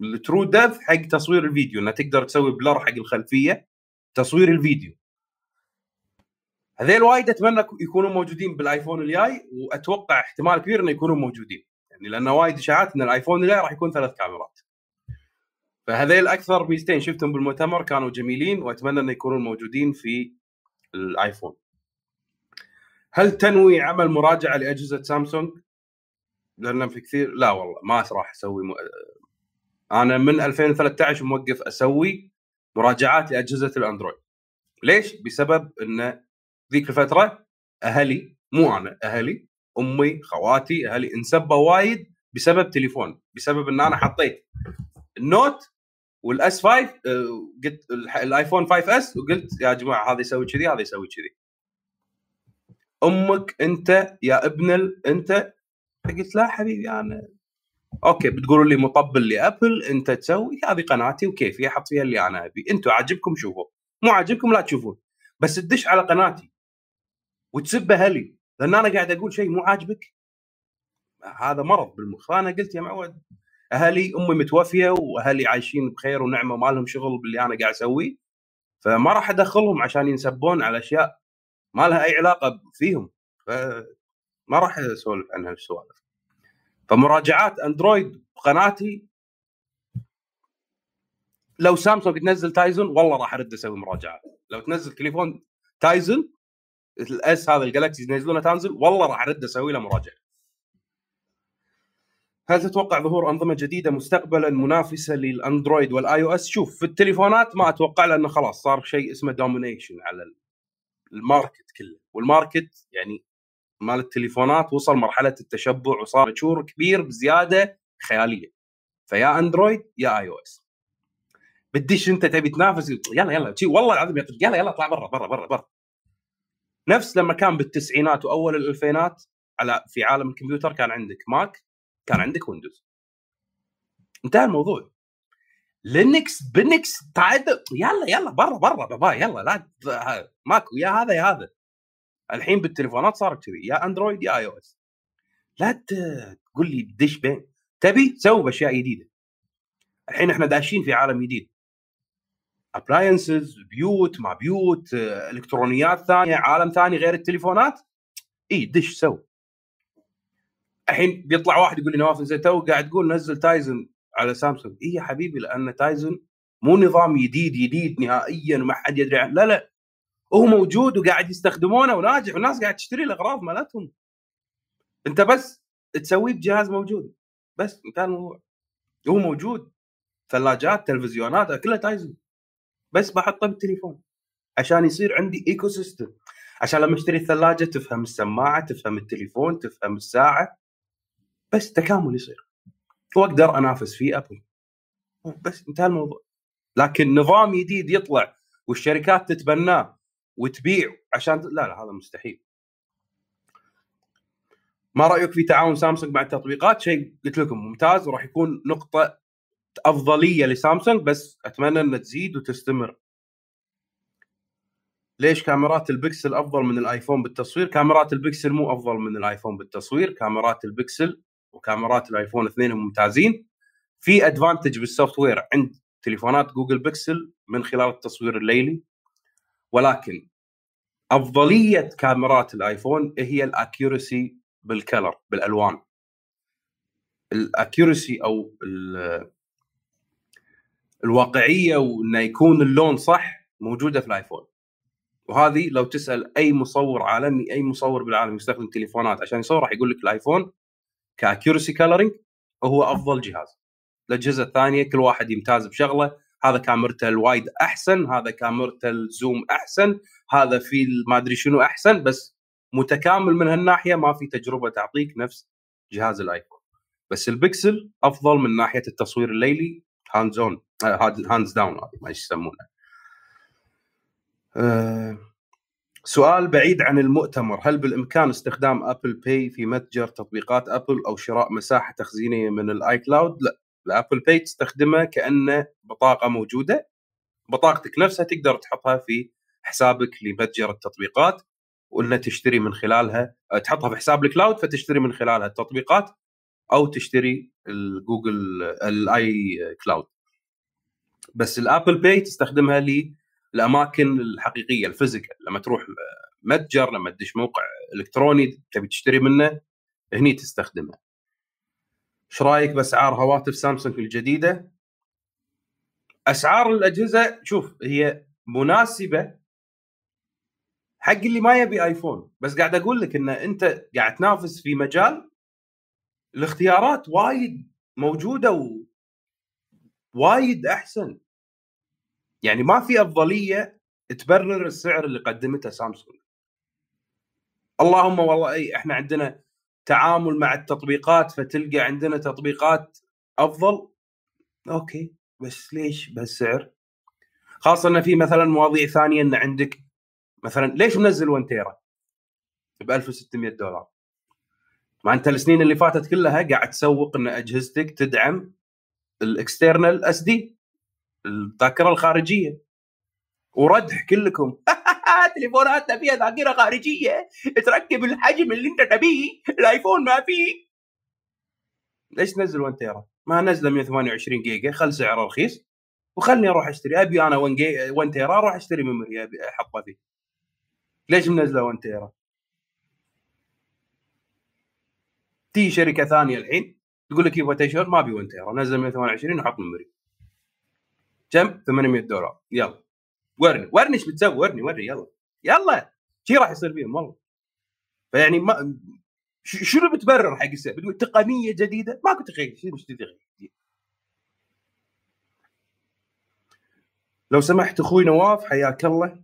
ال true depth حق تصوير الفيديو إنه تقدر تسوي blur حق الخلفية تصوير الفيديو. هذيل وايد أتمنى يكونوا موجودين بالآيفون الجاي وأتوقع احتمال كبير إنه يكونوا موجودين. يعني لأن وايد إشاعات إن الآيفون الجاي راح يكون ثلاث كاميرات. فهذيل أكثر ميزتين شفتهم بالمؤتمر كانوا جميلين وأتمنى إنه يكونون موجودين في الايفون هل تنوي عمل مراجعة لأجهزة سامسونج؟ لأن في كثير لا والله ما راح أسوي م... أنا من 2013 موقف أسوي مراجعات لأجهزة الأندرويد ليش؟ بسبب إن ذيك الفترة أهلي مو أنا أهلي أمي خواتي أهلي انسبوا وايد بسبب تليفون بسبب إن أنا حطيت النوت والأس 5 آه، قلت الآيفون 5 أس وقلت يا جماعة هذا يسوي كذي هذا يسوي كذي أمك أنت يا ابن ال... أنت؟ قلت لا حبيبي أنا أوكي بتقولوا لي مطبل لأبل أنت تسوي هذه قناتي وكيفي أحط فيها اللي أنا أبي. أنتم عاجبكم شوفوا. مو عاجبكم لا تشوفون. بس تدش على قناتي وتسب أهلي لأن أنا قاعد أقول شيء مو عاجبك. هذا مرض بالمخ. فانا قلت يا معود أهلي أمي متوفية وأهلي عايشين بخير ونعمة ما لهم شغل باللي أنا قاعد أسويه. فما راح أدخلهم عشان ينسبون على أشياء ما لها أي علاقة فيهم فما راح أسولف عن هالسوالف فمراجعات أندرويد بقناتي لو سامسونج تنزل Tizen والله راح أرد أسوي مراجعات لو تنزل تليفون Tizen ال S هذا الجالكسي ينزلونه تنزل والله راح أرد أسوي له مراجعة. هل تتوقع ظهور أنظمة جديدة مستقبلا منافسة للأندرويد وال iOS؟ شوف في التليفونات ما أتوقع لأنه خلاص صار شيء اسمه domination على ال market كله. وال market يعني مال التليفونات وصل مرحلة التشبع وصار مشهور كبير بزيادة خيالية. فيا أندرويد يا iOS. بتدش أنت تبي تنافس يلا يلا والله العظيم يلا يلا اطلع برا برا برا برا. نفس لما كان بالتسعينات وأول الألفينات على في عالم الكمبيوتر كان عندك ماك كان عندك ويندوز. انتهى الموضوع. لينكس بنكس تعد يلا يلا برا برا بابا يلا لا ماكو يا هذا يا هذا. الحين بالتليفونات صارت كذي يا أندرويد يا iOS لا تقول لي دش بين. تبي سوي بأشياء جديدة. الحين إحنا داشين في عالم جديد. appliances بيوت ما بيوت إلكترونيات ثانية عالم ثاني غير التليفونات. إي دش سو الحين بيطلع واحد يقول لي نواف زين تو قاعد تقول نزل Tizen على سامسونج. اي يا حبيبي؟ لأن Tizen مو نظام جديد جديد نهائيا وما حد يدري عنه لا لا. هو موجود وقاعد يستخدمونه وناجح والناس قاعد تشتري الأغراض مالتهم. أنت بس تسويه بجهاز موجود. بس انتهى الموضوع هو موجود. ثلاجات تلفزيونات كلها Tizen بس بحطه بالتليفون. عشان يصير عندي ecosystem عشان لما أشتري الثلاجة تفهم السماعة تفهم التليفون تفهم الساعة. بس تكامل يصير. واقدر انافس فيه ابل. بس انتهى الموضوع. لكن نظام جديد يطلع والشركات تتبناه وتبيع عشان لا لا هذا مستحيل. ما رأيك في تعاون سامسونج مع التطبيقات؟ شيء قلت لكم ممتاز وراح يكون نقطة أفضلية لسامسونج بس أتمنى إنها تزيد وتستمر. ليش كاميرات البكسل أفضل من الآيفون بالتصوير؟ كاميرات البكسل مو أفضل من الآيفون بالتصوير كاميرات البكسل وكاميرات الآيفون اثنينهم ممتازين. في advantage بال software عند تليفونات جوجل بيكسل من خلال التصوير الليلي. ولكن أفضلية كاميرات الآيفون هي ال accuracy بال color بالألوان. ال accuracy أو الواقعية وإنه يكون اللون صح موجودة في الآيفون. وهذه لو تسأل أي مصور عالمي أي مصور بالعالم يستخدم تليفونات عشان يصور راح يقول لك الآيفون ك accuracy coloring هو أفضل جهاز. الأجهزة الثانية كل واحد يمتاز بشغله. هذا كاميرته ال wide أحسن هذا كاميرته ال zoom أحسن هذا في ما أدري شنو أحسن بس متكامل من هالناحية ما في تجربة تعطيك نفس جهاز الآيفون. بس البكسل أفضل من ناحية التصوير الليلي hands on hands down ما يسمونه. أه سؤال بعيد عن المؤتمر. هل بالإمكان استخدام Apple Pay في متجر تطبيقات ابل أو شراء مساحة تخزينية من ال iCloud لا. ال Apple Pay تستخدمه كأنه بطاقة موجودة. بطاقتك نفسها تقدر تحطها في حسابك لمتجر التطبيقات وإنها تشتري من خلالها تحطها في حساب ال cloud فتشتري من خلالها التطبيقات أو تشتري الجوجل ال iCloud بس ال Apple Pay تستخدمها للاماكن الحقيقية ال physical. لما تروح متجر لما تدش موقع إلكتروني تبي تشتري منه هني تستخدمها إيش رأيك بأسعار هواتف سامسونج الجديدة؟ أسعار الأجهزة شوف هي مناسبة حق اللي ما يبي آيفون. بس قاعد أقول لك إن أنت قاعد تنافس في مجال الاختيارات وايد موجودة و وايد أحسن. يعني ما في أفضلية تبرر السعر اللي قدمته سامسونج اللهم والله إي إحنا عندنا تعامل مع التطبيقات فتلقى عندنا تطبيقات أفضل أوكي بس ليش بهالسعر؟ خاصة إن في مثلا مواضيع ثانية إن عندك مثلا ليش منزل 1 تيرا ب 1600 دولار؟ ما انت السنين اللي فاتت كلها قاعد تسوق إن أجهزتك تدعم ال external SD الذاكرة الخارجية. وردح كلكم. تليفوناتنا فيها ذاكرة خارجية. تركب الحجم اللي أنت تبيه. الآيفون ما فيه. ليش تنزل 1 تيرا؟ ما نزله 128 جيجا. خل سعره رخيص. وخلني أروح أشتري. أبي أنا 1 1 تيرا أروح أشتري memory ابي احطه فيه. ليش منزله 1 تيرا؟ تيي شركة ثانية الحين. تقول لك يبغى تشهر ما أبي 1 تيرا نزل 128 وحط memory كم؟ 800 دولار. يلا. ورني ورني إيش بتسوي؟ ورني ورني يلا. يلا. شي راح يصير فيهم والله. فيعني ما شنو بتبرر حق السعر؟ بتقول تقنية جديدة؟ ماكو تقنيه شنو جديد لو سمحت أخوي نواف حياك الله.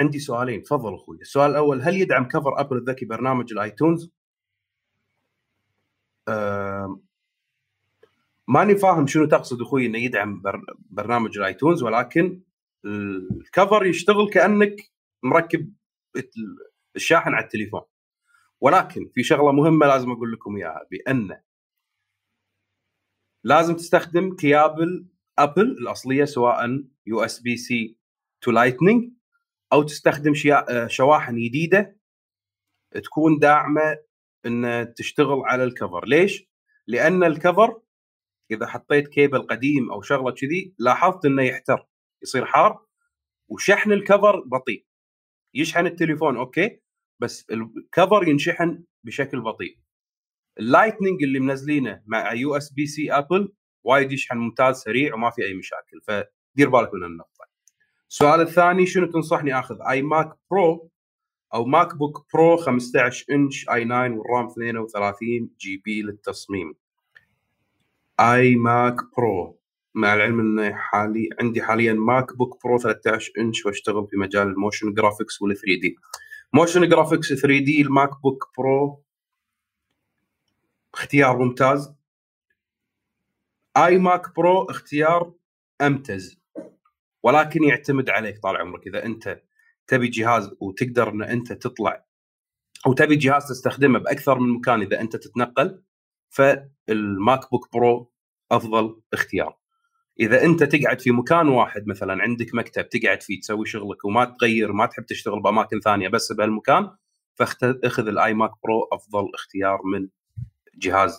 عندي سؤالين. تفضل أخوي. السؤال الأول هل يدعم cover Apple الذكي برنامج ال iTunes؟ ماني فاهم شنو تقصد أخوي إنه يدعم برنامج ال iTunes ولكن ال cover يشتغل كأنك مركب الشاحن على التليفون ولكن في شغلة مهمة لازم أقول لكم إياها بأن لازم تستخدم كيابل Apple الأصلية سواء USB-C to Lightning أو تستخدم شواحن جديدة تكون داعمة ان تشتغل على ال cover ليش؟ لأن ال cover إذا حطيت كيبل قديم أو شغلة كذي لاحظت إنه يحتر يصير حار وشحن ال cover بطيء. يشحن التليفون okay بس ال cover ينشحن بشكل بطيء. ال Lightning اللي منزلينه مع USB-C Apple وايد يشحن ممتاز سريع وما في أي مشاكل. فدير بالك من النقطة. السؤال الثاني شنو تنصحني آخذ؟ iMac Pro أو MacBook Pro 15 inch i9 وال RAM 32 GB للتصميم. iMac Pro مع العلم إن حالي عندي حاليا MacBook Pro 13 إنش وأشتغل في مجال ال motion graphics وال 3D motion graphics 3D ال MacBook Pro اختيار ممتاز. iMac Pro اختيار أمتز. ولكن يعتمد عليك طال عمرك. إذا أنت تبي جهاز وتقدر إن أنت تطلع أو تبي جهاز تستخدمه بأكثر من مكان إذا أنت تتنقل فال MacBook Pro أفضل اختيار. إذا أنت تقعد في مكان واحد مثلا عندك مكتب تقعد فيه تسوي شغلك وما تغير ما تحب تشتغل بأماكن ثانية بس بهالمكان فاخذ ال iMac Pro أفضل اختيار من جهاز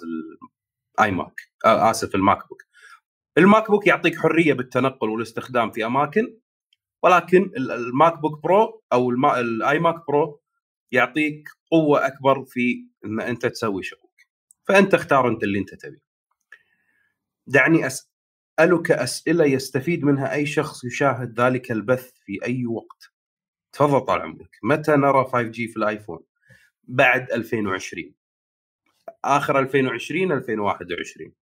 ال iMac آه آسف ال MacBook ال MacBook يعطيك حرية بالتنقل والاستخدام في أماكن ولكن ال MacBook Pro أو ال iMac Pro يعطيك قوة أكبر في إن أنت تسوي شغلك فأنت اختار أنت اللي أنت تبيه. دعني أسألك أسئلة يستفيد منها أي شخص يشاهد ذلك البث في أي وقت. تفضل طال عمرك. متى نرى 5G في ال iPhone؟ بعد 2020 آخر 2020 2021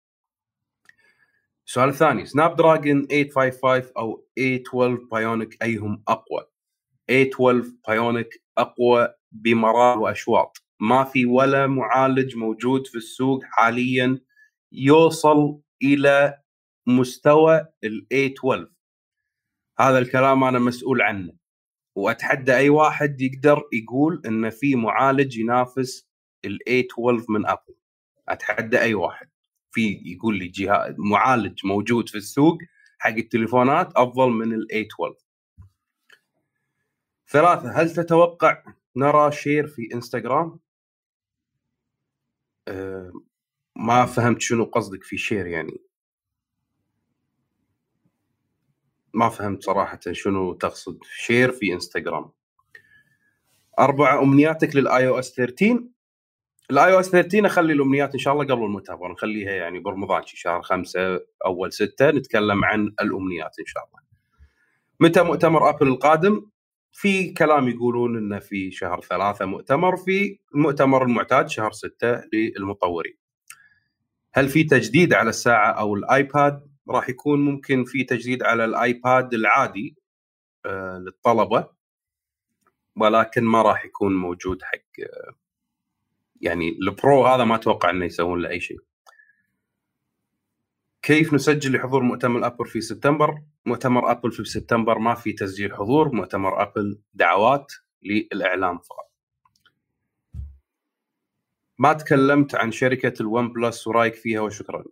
السؤال الثاني Snapdragon 855 أو A12 Bionic أيهم أقوى؟ A12 Bionic أقوى بمراحل وأشواط. ما في ولا معالج موجود في السوق حاليا يوصل إلى مستوى ال A12 هذا الكلام أنا مسؤول عنه. وأتحدى أي واحد يقدر يقول إن في معالج ينافس ال A12 من Apple. أتحدى أي واحد. في يقول لي جهاز معالج موجود في السوق حق التليفونات أفضل من ال A12 ثلاثة هل تتوقع نرى share في انستغرام؟ أه ما فهمت شنو قصدك في share يعني. ما فهمت صراحة شنو تقصد share في إنستغرام. أربعة أمنياتك لل iOS 13 ال iOS 13 أخلي الأمنيات إن شاء الله قبل المؤتمر نخليها يعني برمضان شهر خمسة أول ستة نتكلم عن الأمنيات إن شاء الله. متى مؤتمر Apple القادم؟ في كلام يقولون إنه في شهر ثلاثة مؤتمر في المؤتمر المعتاد شهر ستة للمطورين. هل في تجديد على الساعة أو ال iPad؟ راح يكون ممكن في تجديد على ال iPad العادي آه للطلبة ولكن ما راح يكون موجود حق آه يعني ال Pro هذا ما أتوقع إنه يسوون له أي شيء. كيف نسجل لحضور مؤتمر Apple في سبتمبر؟ مؤتمر Apple في سبتمبر ما في تسجيل حضور، مؤتمر Apple دعوات للإعلام فقط. ما تكلمت عن شركة ال OnePlus ورأيك فيها وشكرا.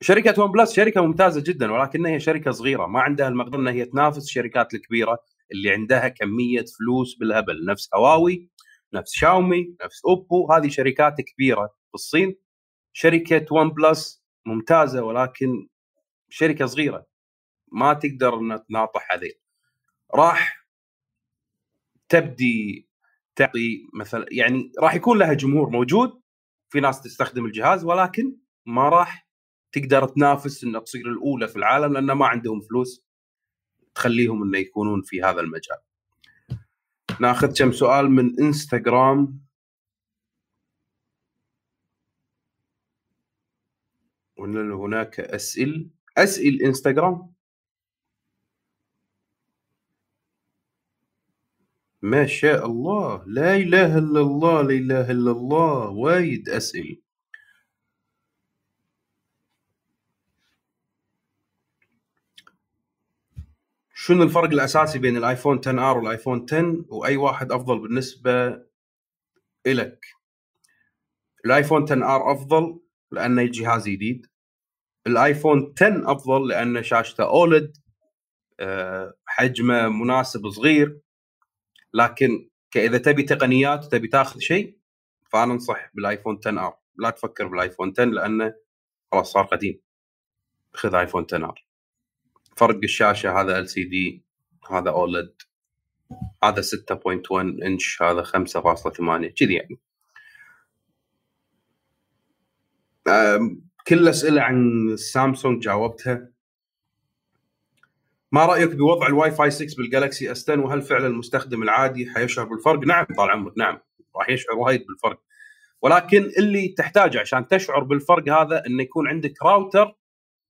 شركة OnePlus شركة ممتازة جدا ولكنها هي شركة صغيرة ما عندها المقدرة انها هي تنافس الشركات الكبيرة اللي عندها كمية فلوس بالهبل نفس هواوي نفس شاومي نفس أوبو هذه شركات كبيرة في الصين شركة ون بلس ممتازة ولكن شركة صغيرة ما تقدر ان تناطح هذه راح تبدي تعطي مثلا يعني راح يكون لها جمهور موجود في ناس تستخدم الجهاز ولكن ما راح تقدر تنافس إنها تصير الأولى في العالم لأن ما عندهم فلوس تخليهم إنه يكونون في هذا المجال. ناخذ كم سؤال من إنستغرام وهل هناك أسئل أسئل إنستغرام. ما شاء الله. لا إله إلا الله لا إله إلا الله. وايد أسئل. شنو الفرق الأساسي بين ال iPhone 10 R وال iPhone 10 وأي واحد أفضل بالنسبة لك ال iPhone 10 R أفضل لأنه جهاز جديد. ال iPhone 10 أفضل لأن شاشته OLED آه، حجمه مناسب صغير. لكن اذا تبي تقنيات وتبي تاخذ شيء فأنا أنصح بال iPhone 10 R لا تفكر بال iPhone 10 لأنه خلاص صار قديم. خذ iPhone 10 R فرق الشاشة هذا LCD هذا OLED هذا 6.1 انش هذا 5.8 كذي يعني. كل الاسئله عن سامسونج جاوبتها. ما رأيك بوضع الواي فاي 6 بال Galaxy S10 وهل فعلا المستخدم العادي حيشعر بالفرق؟ نعم طال عمرك نعم. راح يشعر وايد بالفرق. ولكن اللي تحتاجه عشان تشعر بالفرق هذا إنه يكون عندك راوتر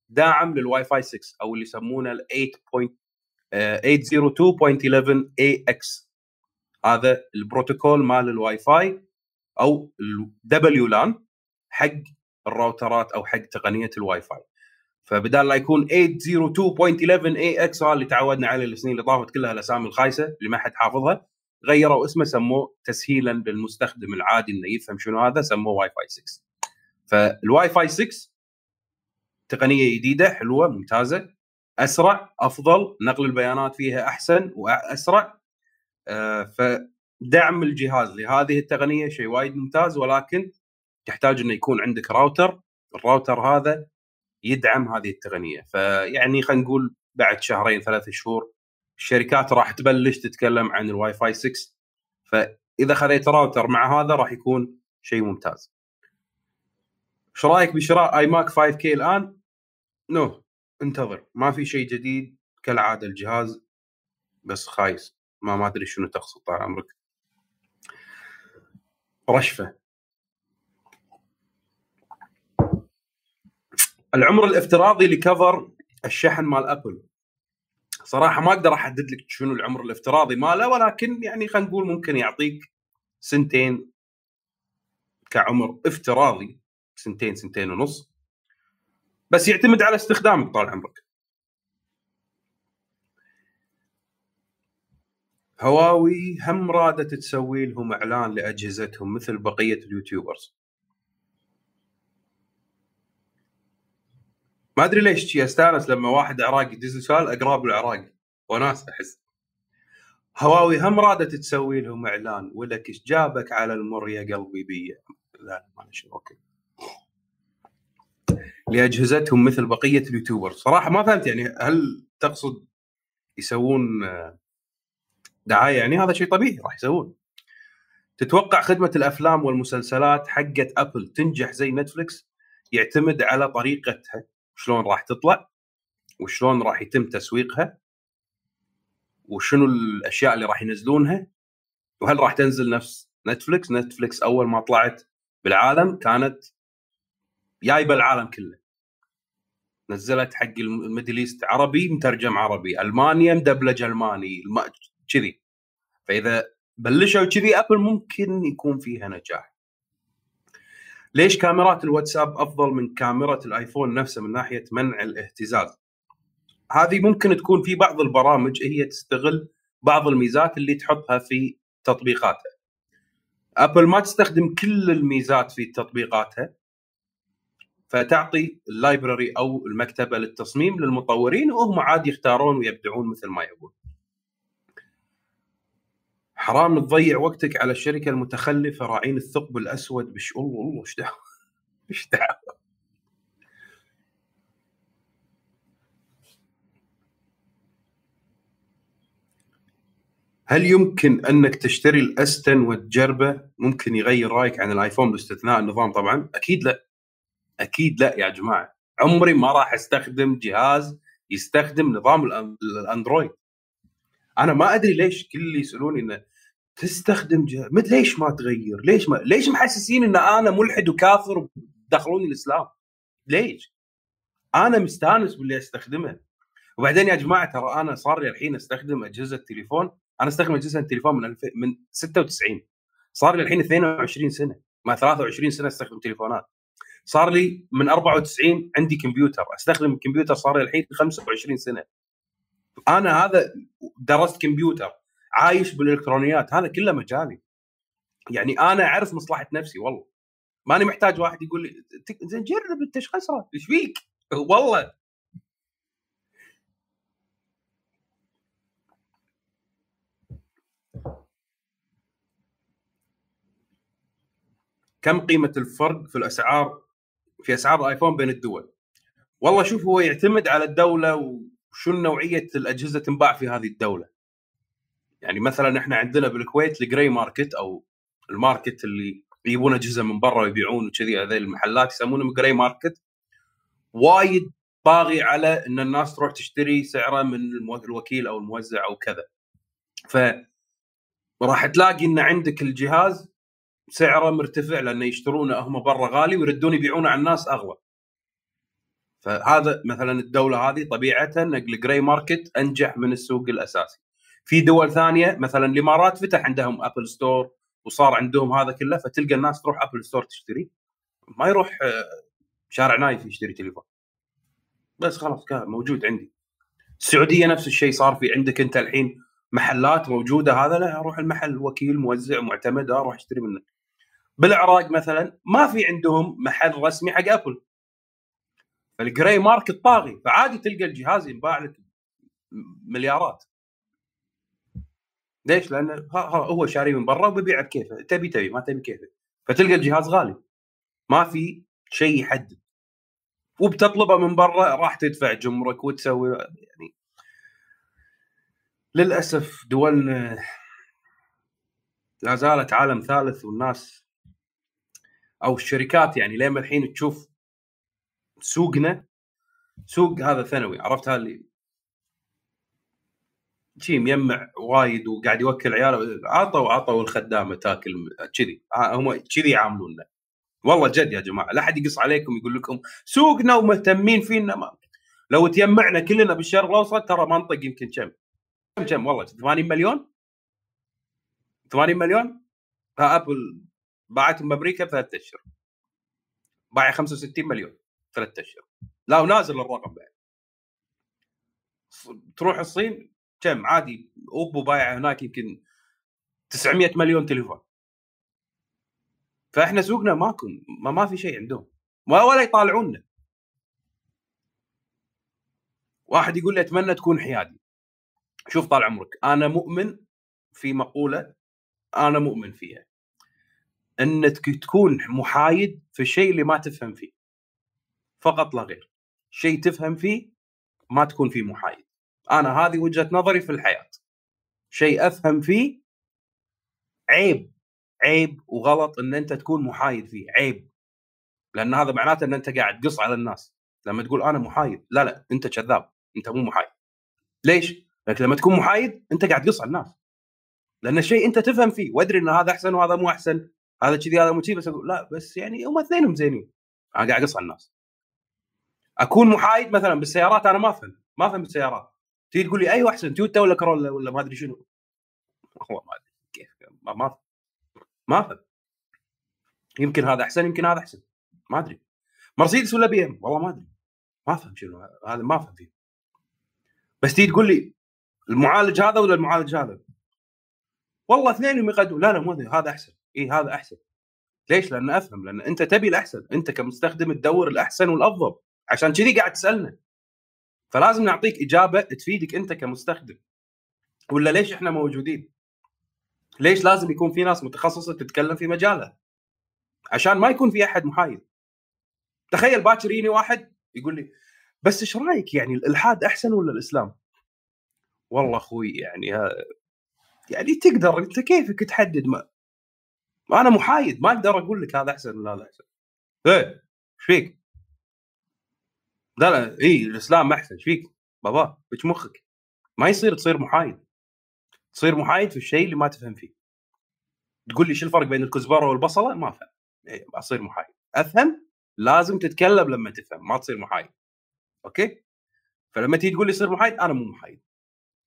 داعم للواي فاي 6 أو اللي يسمونه ال 8.802.11 ax هذا البروتوكول مال الواي فاي أو ال WLAN حق الراوترات أو حق تقنية الواي فاي فبدال لا يكون 802.11 ax اللي تعودنا عليه السنين اللي طافت كلها الأسامي الخايسة اللي ما حد حافظها غيروا اسمه سموه تسهيلا للمستخدم العادي إنه يفهم شنو هذا سموه واي فاي 6 فالواي فاي 6 تقنية جديدة حلوة ممتازة أسرع أفضل نقل البيانات فيها أحسن وأسرع. آه، فدعم الجهاز. لهذه التقنية شيء وايد ممتاز ولكن تحتاج إنه يكون عندك راوتر الراوتر هذا يدعم هذه التقنية. فيعني خلينا نقول بعد شهرين ثلاث شهور الشركات راح تبلش تتكلم عن الواي فاي 6 فإذا خذيت راوتر مع هذا راح يكون شيء ممتاز. إيش رأيك بشراء iMac 5K الآن؟ no no. انتظر. ما في شيء جديد كالعادة الجهاز. بس خايس. ما ما أدري شنو تقصد طال عمرك. رشفة. العمر الافتراضي لكفر الشحن مال أبل. صراحة ما أقدر أحدد لك شنو العمر الافتراضي ماله ولكن يعني خلينا نقول ممكن يعطيك سنتين كعمر افتراضي سنتين سنتين ونص. بس يعتمد على استخدامك طال عمرك. هواوي هم رادت تسوي لهم إعلان لأجهزتهم مثل بقية اليوتيوبرز. ما أدري ليش استانس لما واحد عراقي يدز سؤال أقرب العراقي وناس أحس. هواوي هم رادت تسوي لهم إعلان ولك إيش جابك على المر يا قلبي بي لا ما أوكي. لأجهزتهم مثل بقية اليوتيوبر. صراحة ما فهمت يعني هل تقصد يسوون دعاية؟ يعني هذا شيء طبيعي راح يسوون. تتوقع خدمة الأفلام والمسلسلات حقت أبل تنجح زي نتفلكس يعتمد على طريقتها؟ شلون راح تطلع وشلون راح يتم تسويقها وشنو الأشياء اللي راح ينزلونها وهل راح تنزل نفس نتفلكس نتفلكس أول ما طلعت بالعالم كانت جايبة العالم كله. نزلت حق ال Middle East عربي مترجم عربي. ألمانيا مدبلج ألماني كذي. فإذا بلشوا كذي أبل ممكن يكون فيها نجاح. ليش كاميرات الواتساب أفضل من كاميرا الآيفون نفسه من ناحية منع الاهتزاز هذه ممكن تكون في بعض البرامج هي تستغل بعض الميزات اللي تحطها في تطبيقاتها أبل ما تستخدم كل الميزات في تطبيقاتها فتعطي ال library أو المكتبة للتصميم للمطورين وهم عاد يختارون ويبدعون مثل ما يبون. حرام تضيع وقتك على الشركة المتخلفة راعين الثقب الأسود بش الله الله إيش دعوه إيش دعوه هل يمكن أنك تشتري الأستن وتجربه ممكن يغير رأيك عن الآيفون باستثناء النظام طبعا؟ أكيد لا. أكيد لا يا جماعة. عمري ما راح أستخدم جهاز يستخدم نظام الأندرويد. أنا ما أدري ليش كل اللي يسألوني إنه تستخدم جهاز ليش ما تغير؟ ليش ما ليش محسسين إن أنا ملحد وكافر ودخلوني الإسلام؟ ليش؟ أنا مستأنس باللي أستخدمه. وبعدين يا جماعة ترى أنا صار لي الحين أستخدم أجهزة تليفون أنا أستخدم أجهزة التليفون من الف... من 96 صار لي الحين 22 سنة ما 23 سنة أستخدم تليفونات صار لي من 94 عندي كمبيوتر أستخدم الكمبيوتر صار لي الحين 25 سنة أنا هذا درست كمبيوتر عايش بالإلكترونيات هذا كله مجالي يعني أنا أعرف مصلحة نفسي والله. ماني محتاج واحد يقول لي زين جرب أنت إيش خسرت؟ إيش فيك؟ والله. كم قيمة الفرق في الأسعار في أسعار الآيفون بين الدول؟ والله شوف هو يعتمد على الدولة وشو نوعية الأجهزة تنباع في هذه الدولة. يعني مثلا إحنا عندنا بالكويت ال gray market أو ال market اللي يجيبون اجهزه من برا ويبيعون وكذي هذه المحلات يسمونهم gray market وايد طاغي على إن الناس تروح تشتري سعره من الوكيل أو الموزع أو كذا ف راح تلاقي إن عندك الجهاز سعره مرتفع لأنه يشترونه هم برا غالي ويردون يبيعونه على الناس أغلى. فهذا مثلا الدولة هذه طبيعتها إن ال gray market أنجح من السوق الأساسي. في دول ثانية مثلا الإمارات فتح عندهم Apple Store وصار عندهم هذا كله فتلقى الناس تروح Apple Store تشتري ما يروح آه، شارع نايف يشتري تليفون. بس خلاص كان موجود عندي. السعودية نفس الشيء صار في عندك أنت الحين محلات موجودة هذا لا أروح المحل وكيل موزع معتمد أروح أشتري منه. بالعراق مثلا ما في عندهم محل رسمي حق ابل فال gray market طاغي فعادي تلقى الجهاز ينباع لك مليارات ليش؟ لأنه هو شاري من برا وبيبيع بكيفه. تبي تبي ما تبي كيفه فتلقى الجهاز غالي. ما في شيء يحدد. وبتطلبه من برا راح تدفع جمرك وتسوي يعني. للأسف دولنا لا زالت عالم ثالث والناس أو الشركات يعني لين الحين تشوف سوقنا. سوق هذا ثانوي عرفتها اللي شي مجمع وايد وقاعد يوكل عياله عطوا عطوا الخدامة تاكل كذي. هم كذي يعاملونا. والله جد يا جماعة لا حد يقص عليكم يقول لكم سوقنا ومهتمين فينا ما لو تجمعنا كلنا بالشرق الأوسط ترى منطق يمكن كم؟ كم كم؟ والله 80 مليون؟ 80 مليون؟ أبل باعتهم بأمريكا بثلاث أشهر. باع 65 مليون ثلاث أشهر. لا ونازل الرقم بعد. تروح الصين؟ كم؟ عادي أوبو بايع هناك يمكن 900 مليون تليفون. فإحنا سوقنا ماكو ما, ما في شيء عندهم. ولا يطالعونا. واحد يقول لي أتمنى تكون حيادي. شوف طال عمرك أنا مؤمن في مقولة أنا مؤمن فيها. إنك تكون محايد في الشيء اللي ما تفهم فيه. فقط لا غير. شيء تفهم فيه ما تكون فيه محايد. أنا هذه وجهة نظري في الحياة. شيء أفهم فيه عيب عيب وغلط إن أنت تكون محايد فيه عيب. لأن هذا معناته إن أنت قاعد تقص على الناس. لما تقول أنا محايد لا لا أنت كذاب أنت مو محايد. ليش؟ لكن لما تكون محايد أنت قاعد تقص على الناس. لأن الشيء أنت تفهم فيه وأدري إن هذا أحسن وهذا مو أحسن هذا كذي هذا مو كذي بس أقول لا بس يعني هم اثنينهم زينين. أنا قاعد أقص على الناس. أكون محايد مثلا بالسيارات أنا ما أفهم ما أفهم بالسيارات. تيجي تقول لي أيوه أحسن تويوتا ولا كورولا ولا ما أدري شنو؟ والله ما أدري كيف ما ما ما أفهم. يمكن هذا أحسن يمكن هذا أحسن ما أدري. مرسيدس ولا بي إم؟ والله ما أدري. ما أفهم شنو هذا ما أفهم فيه. بس تيجي تقول لي المعالج هذا ولا المعالج هذا؟ والله اثنينهم يقدمون لا لا مو هذا أحسن. إي هذا أحسن. ليش؟ لأن أفهم لأن أنت تبي الأحسن. أنت كمستخدم تدور الأحسن والأفضل. عشان كذي قاعد تسألنا. فلازم نعطيك إجابة تفيدك أنت كمستخدم ولا ليش إحنا موجودين؟ ليش لازم يكون في ناس متخصصة تتكلم في مجالها؟ عشان ما يكون في أحد محايد. تخيل باكر يجيني واحد يقول لي بس إيش رأيك يعني الإلحاد أحسن ولا الإسلام؟ والله أخوي يعني يعني تقدر أنت كيفك تحدد ما أنا محايد ما أقدر أقول لك هذا أحسن ولا هذا أحسن. إيه إيش فيك؟ لا لا اي الإسلام احسن إيش فيك؟ بابا إيش مخك؟ ما يصير تصير محايد. تصير محايد في الشيء اللي ما تفهم فيه. تقول لي شو الفرق بين الكزبرة والبصلة؟ ما أفهم. إيه أصير محايد. أفهم؟ لازم تتكلم لما تفهم ما تصير محايد. أوكي؟ فلما تيجي تقول لي صير محايد أنا مو محايد.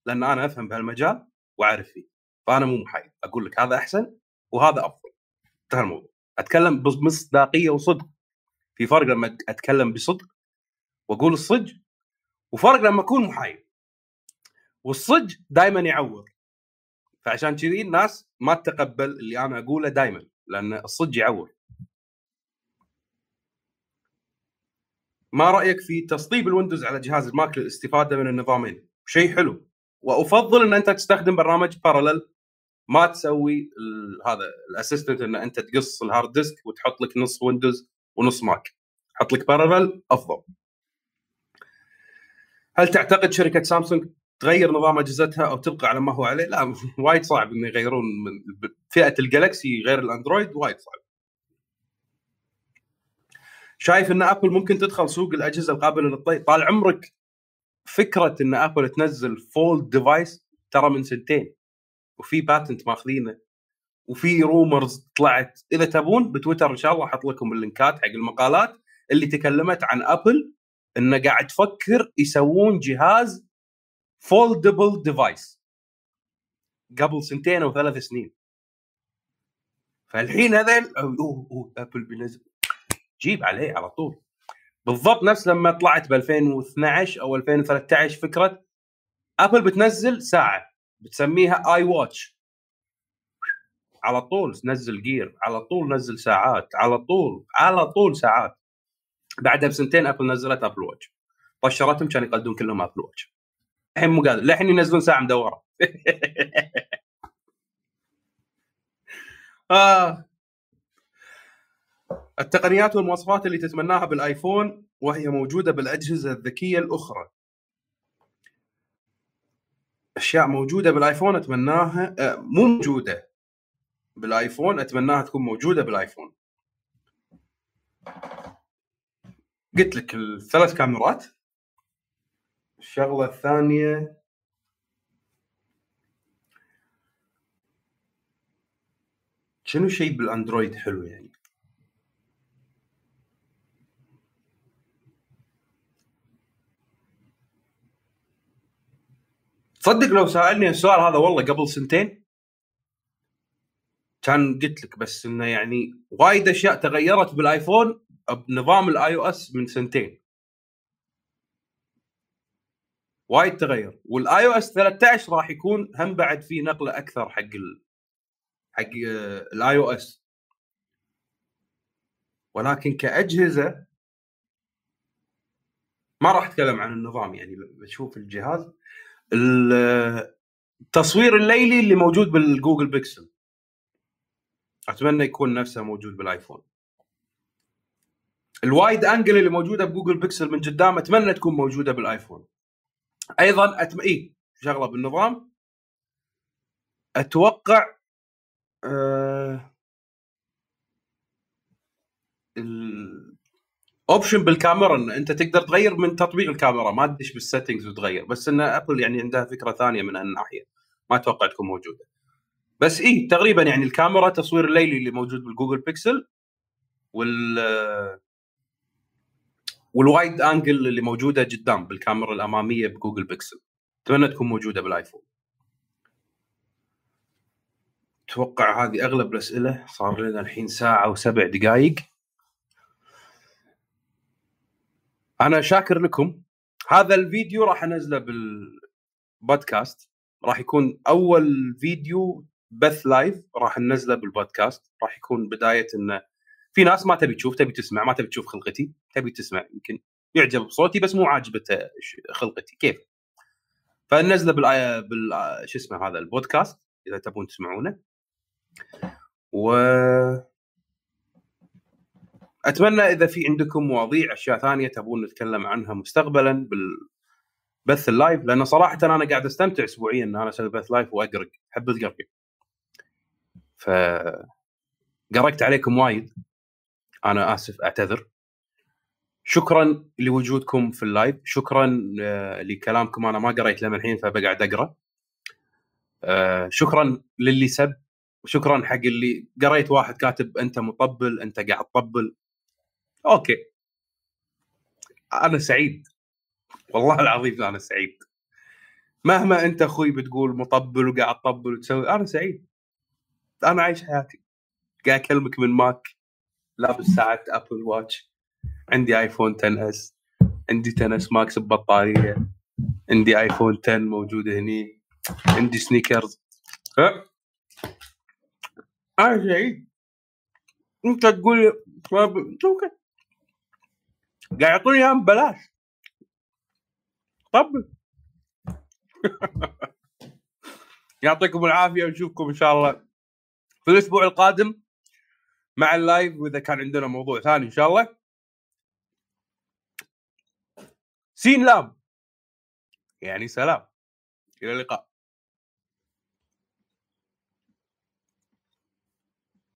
لأن أنا أفهم بهالمجال وأعرف فيه فأنا مو محايد. أقول لك هذا أحسن وهذا أفضل. انتهى الموضوع. أتكلم بمصداقية وصدق. في فرق لما أتكلم بصدق وأقول الصدق وفرق لما أكون محايد. والصدق دائما يعور فعشان كذي الناس ما تتقبل اللي أنا أقوله دائما لأن الصدق يعور ما رأيك في تسطيب الويندوز على جهاز الماك للاستفادة من النظامين؟ شيء حلو. وأفضل إن أنت تستخدم برنامج Parallel ما تسوي هذا ال assistant إن أنت تقص ال hard disk وتحط لك نص ويندوز ونص ماك. حط لك Parallel أفضل. هل تعتقد شركة سامسونج تغير نظام أجهزتها أو تبقى على ما هو عليه؟ لا وايد صعب إنه يغيرون من فئة الجالكسي غير الأندرويد وايد صعب. شايف إن أبل ممكن تدخل سوق الأجهزة القابلة للطي طال عمرك فكرة إن أبل تنزل fold device ترى من سنتين وفي patent ماخذينه وفي rumors طلعت إذا تبون بتويتر إن شاء الله أحط لكم اللينكات حق المقالات اللي تكلمت عن أبل إنه قاعد تفكر يسوون جهاز foldable device قبل سنتين أو ثلاث سنين. فالحين هذا أوه أوه ابل بينزل. جيب عليه على طول. بالضبط نفس لما طلعت ب 2012 أو 2013 فكرة Apple بتنزل ساعة بتسميها iWatch على طول نزل Gear على طول نزل ساعات على طول على طول ساعات. بعدها بسنتين Apple نزلت Apple Watch طشرتهم كان يقدمون كلهم Apple Watch الحين مو قادر. للحين ينزلون ساعة مدورة. آه. التقنيات والمواصفات اللي تتمناها بال iPhone وهي موجودة بالأجهزة الذكية الأخرى. أشياء موجودة بالآيفون أتمناها آه مو موجودة بالآيفون أتمناها تكون موجودة بالآيفون. قلت لك الثلاث كاميرات. الشغلة الثانية شنو شيء بالأندرويد حلو يعني؟ تصدق لو سألني السؤال هذا والله قبل سنتين كان قلت لك بس إنه يعني وايد أشياء تغيرت بال iPhone بنظام ال iOS من سنتين. وايد تغير. وال iOS 13 راح يكون هم بعد في نقلة أكثر حق ال... حق ال iOS ولكن كأجهزة ما راح أتكلم عن النظام يعني بشوف الجهاز. التصوير الليلي اللي موجود بال Google Pixel. أتمنى يكون نفسه موجود بال iPhone. ال wide angle اللي موجودة ب Google Pixel من قدام أتمنى تكون موجودة بال iPhone. أيضا أتم... إيه شغلة بالنظام. أتوقع آه... ال... option بالكاميرا إن أنت تقدر تغير من تطبيق الكاميرا. ما تدش بال settings وتغير بس إن Apple يعني عندها فكرة ثانية من هالناحية. ما أتوقع تكون موجودة. بس اي تقريبا يعني الكاميرا تصوير الليلي اللي موجود بال Google Pixel وال وال wide angle اللي موجودة قدام بالكاميرا الأمامية ب Google Pixel. أتمنى تكون موجودة بال iPhone. أتوقع هذه أغلب الأسئلة. صار لنا الحين ساعة وسبع دقائق أنا شاكر لكم. هذا الفيديو راح أنزله بالبودكاست. راح يكون أول فيديو بث لايف راح ننزله بالبودكاست. راح يكون بداية إنه في ناس ما تبي تشوف تبي تسمع ما تبي تشوف خلقتي تبي تسمع يمكن يعجب بصوتي بس مو عاجبته خلقتي. كيف؟ فننزله بال بال شو اسمه هذا البودكاست إذا تبون تسمعونه. و أتمنى إذا في عندكم مواضيع أشياء ثانية تبون نتكلم عنها مستقبلا بالبث ال live لأن صراحة أنا قاعد أستمتع اسبوعيا إن أنا أسوي بث live وأقرق أحب القرق. ف قرقت عليكم وايد. أنا آسف أعتذر. شكرا لوجودكم في ال live. شكرا آه، لكلامكم. أنا ما قريت لما الحين فبقعد أقرأ. آه، شكرا للي سب. وشكرا حق اللي قريت واحد كاتب أنت مطبل أنت قاعد تطبل. okay. أنا سعيد. والله العظيم أنا سعيد. مهما أنت أخوي بتقول مطبل وقاعد تطبل وتسوي أنا سعيد. أنا عايش حياتي. قاعد أكلمك من Mac. لابس ساعه Apple Watch عندي iPhone 10 S عندي 10 S Max ببطارية. عندي iPhone 10 موجود هني. عندي Snickers ها؟ أنا سعيد أنت تقول okay قاعد يعطوني اياها ببلاش طب. يعطيكم العافية ونشوفكم إن شاء الله في الأسبوع القادم. مع اللايف وإذا كان عندنا موضوع ثاني إن شاء الله. سين لام. يعني سلام. إلى اللقاء.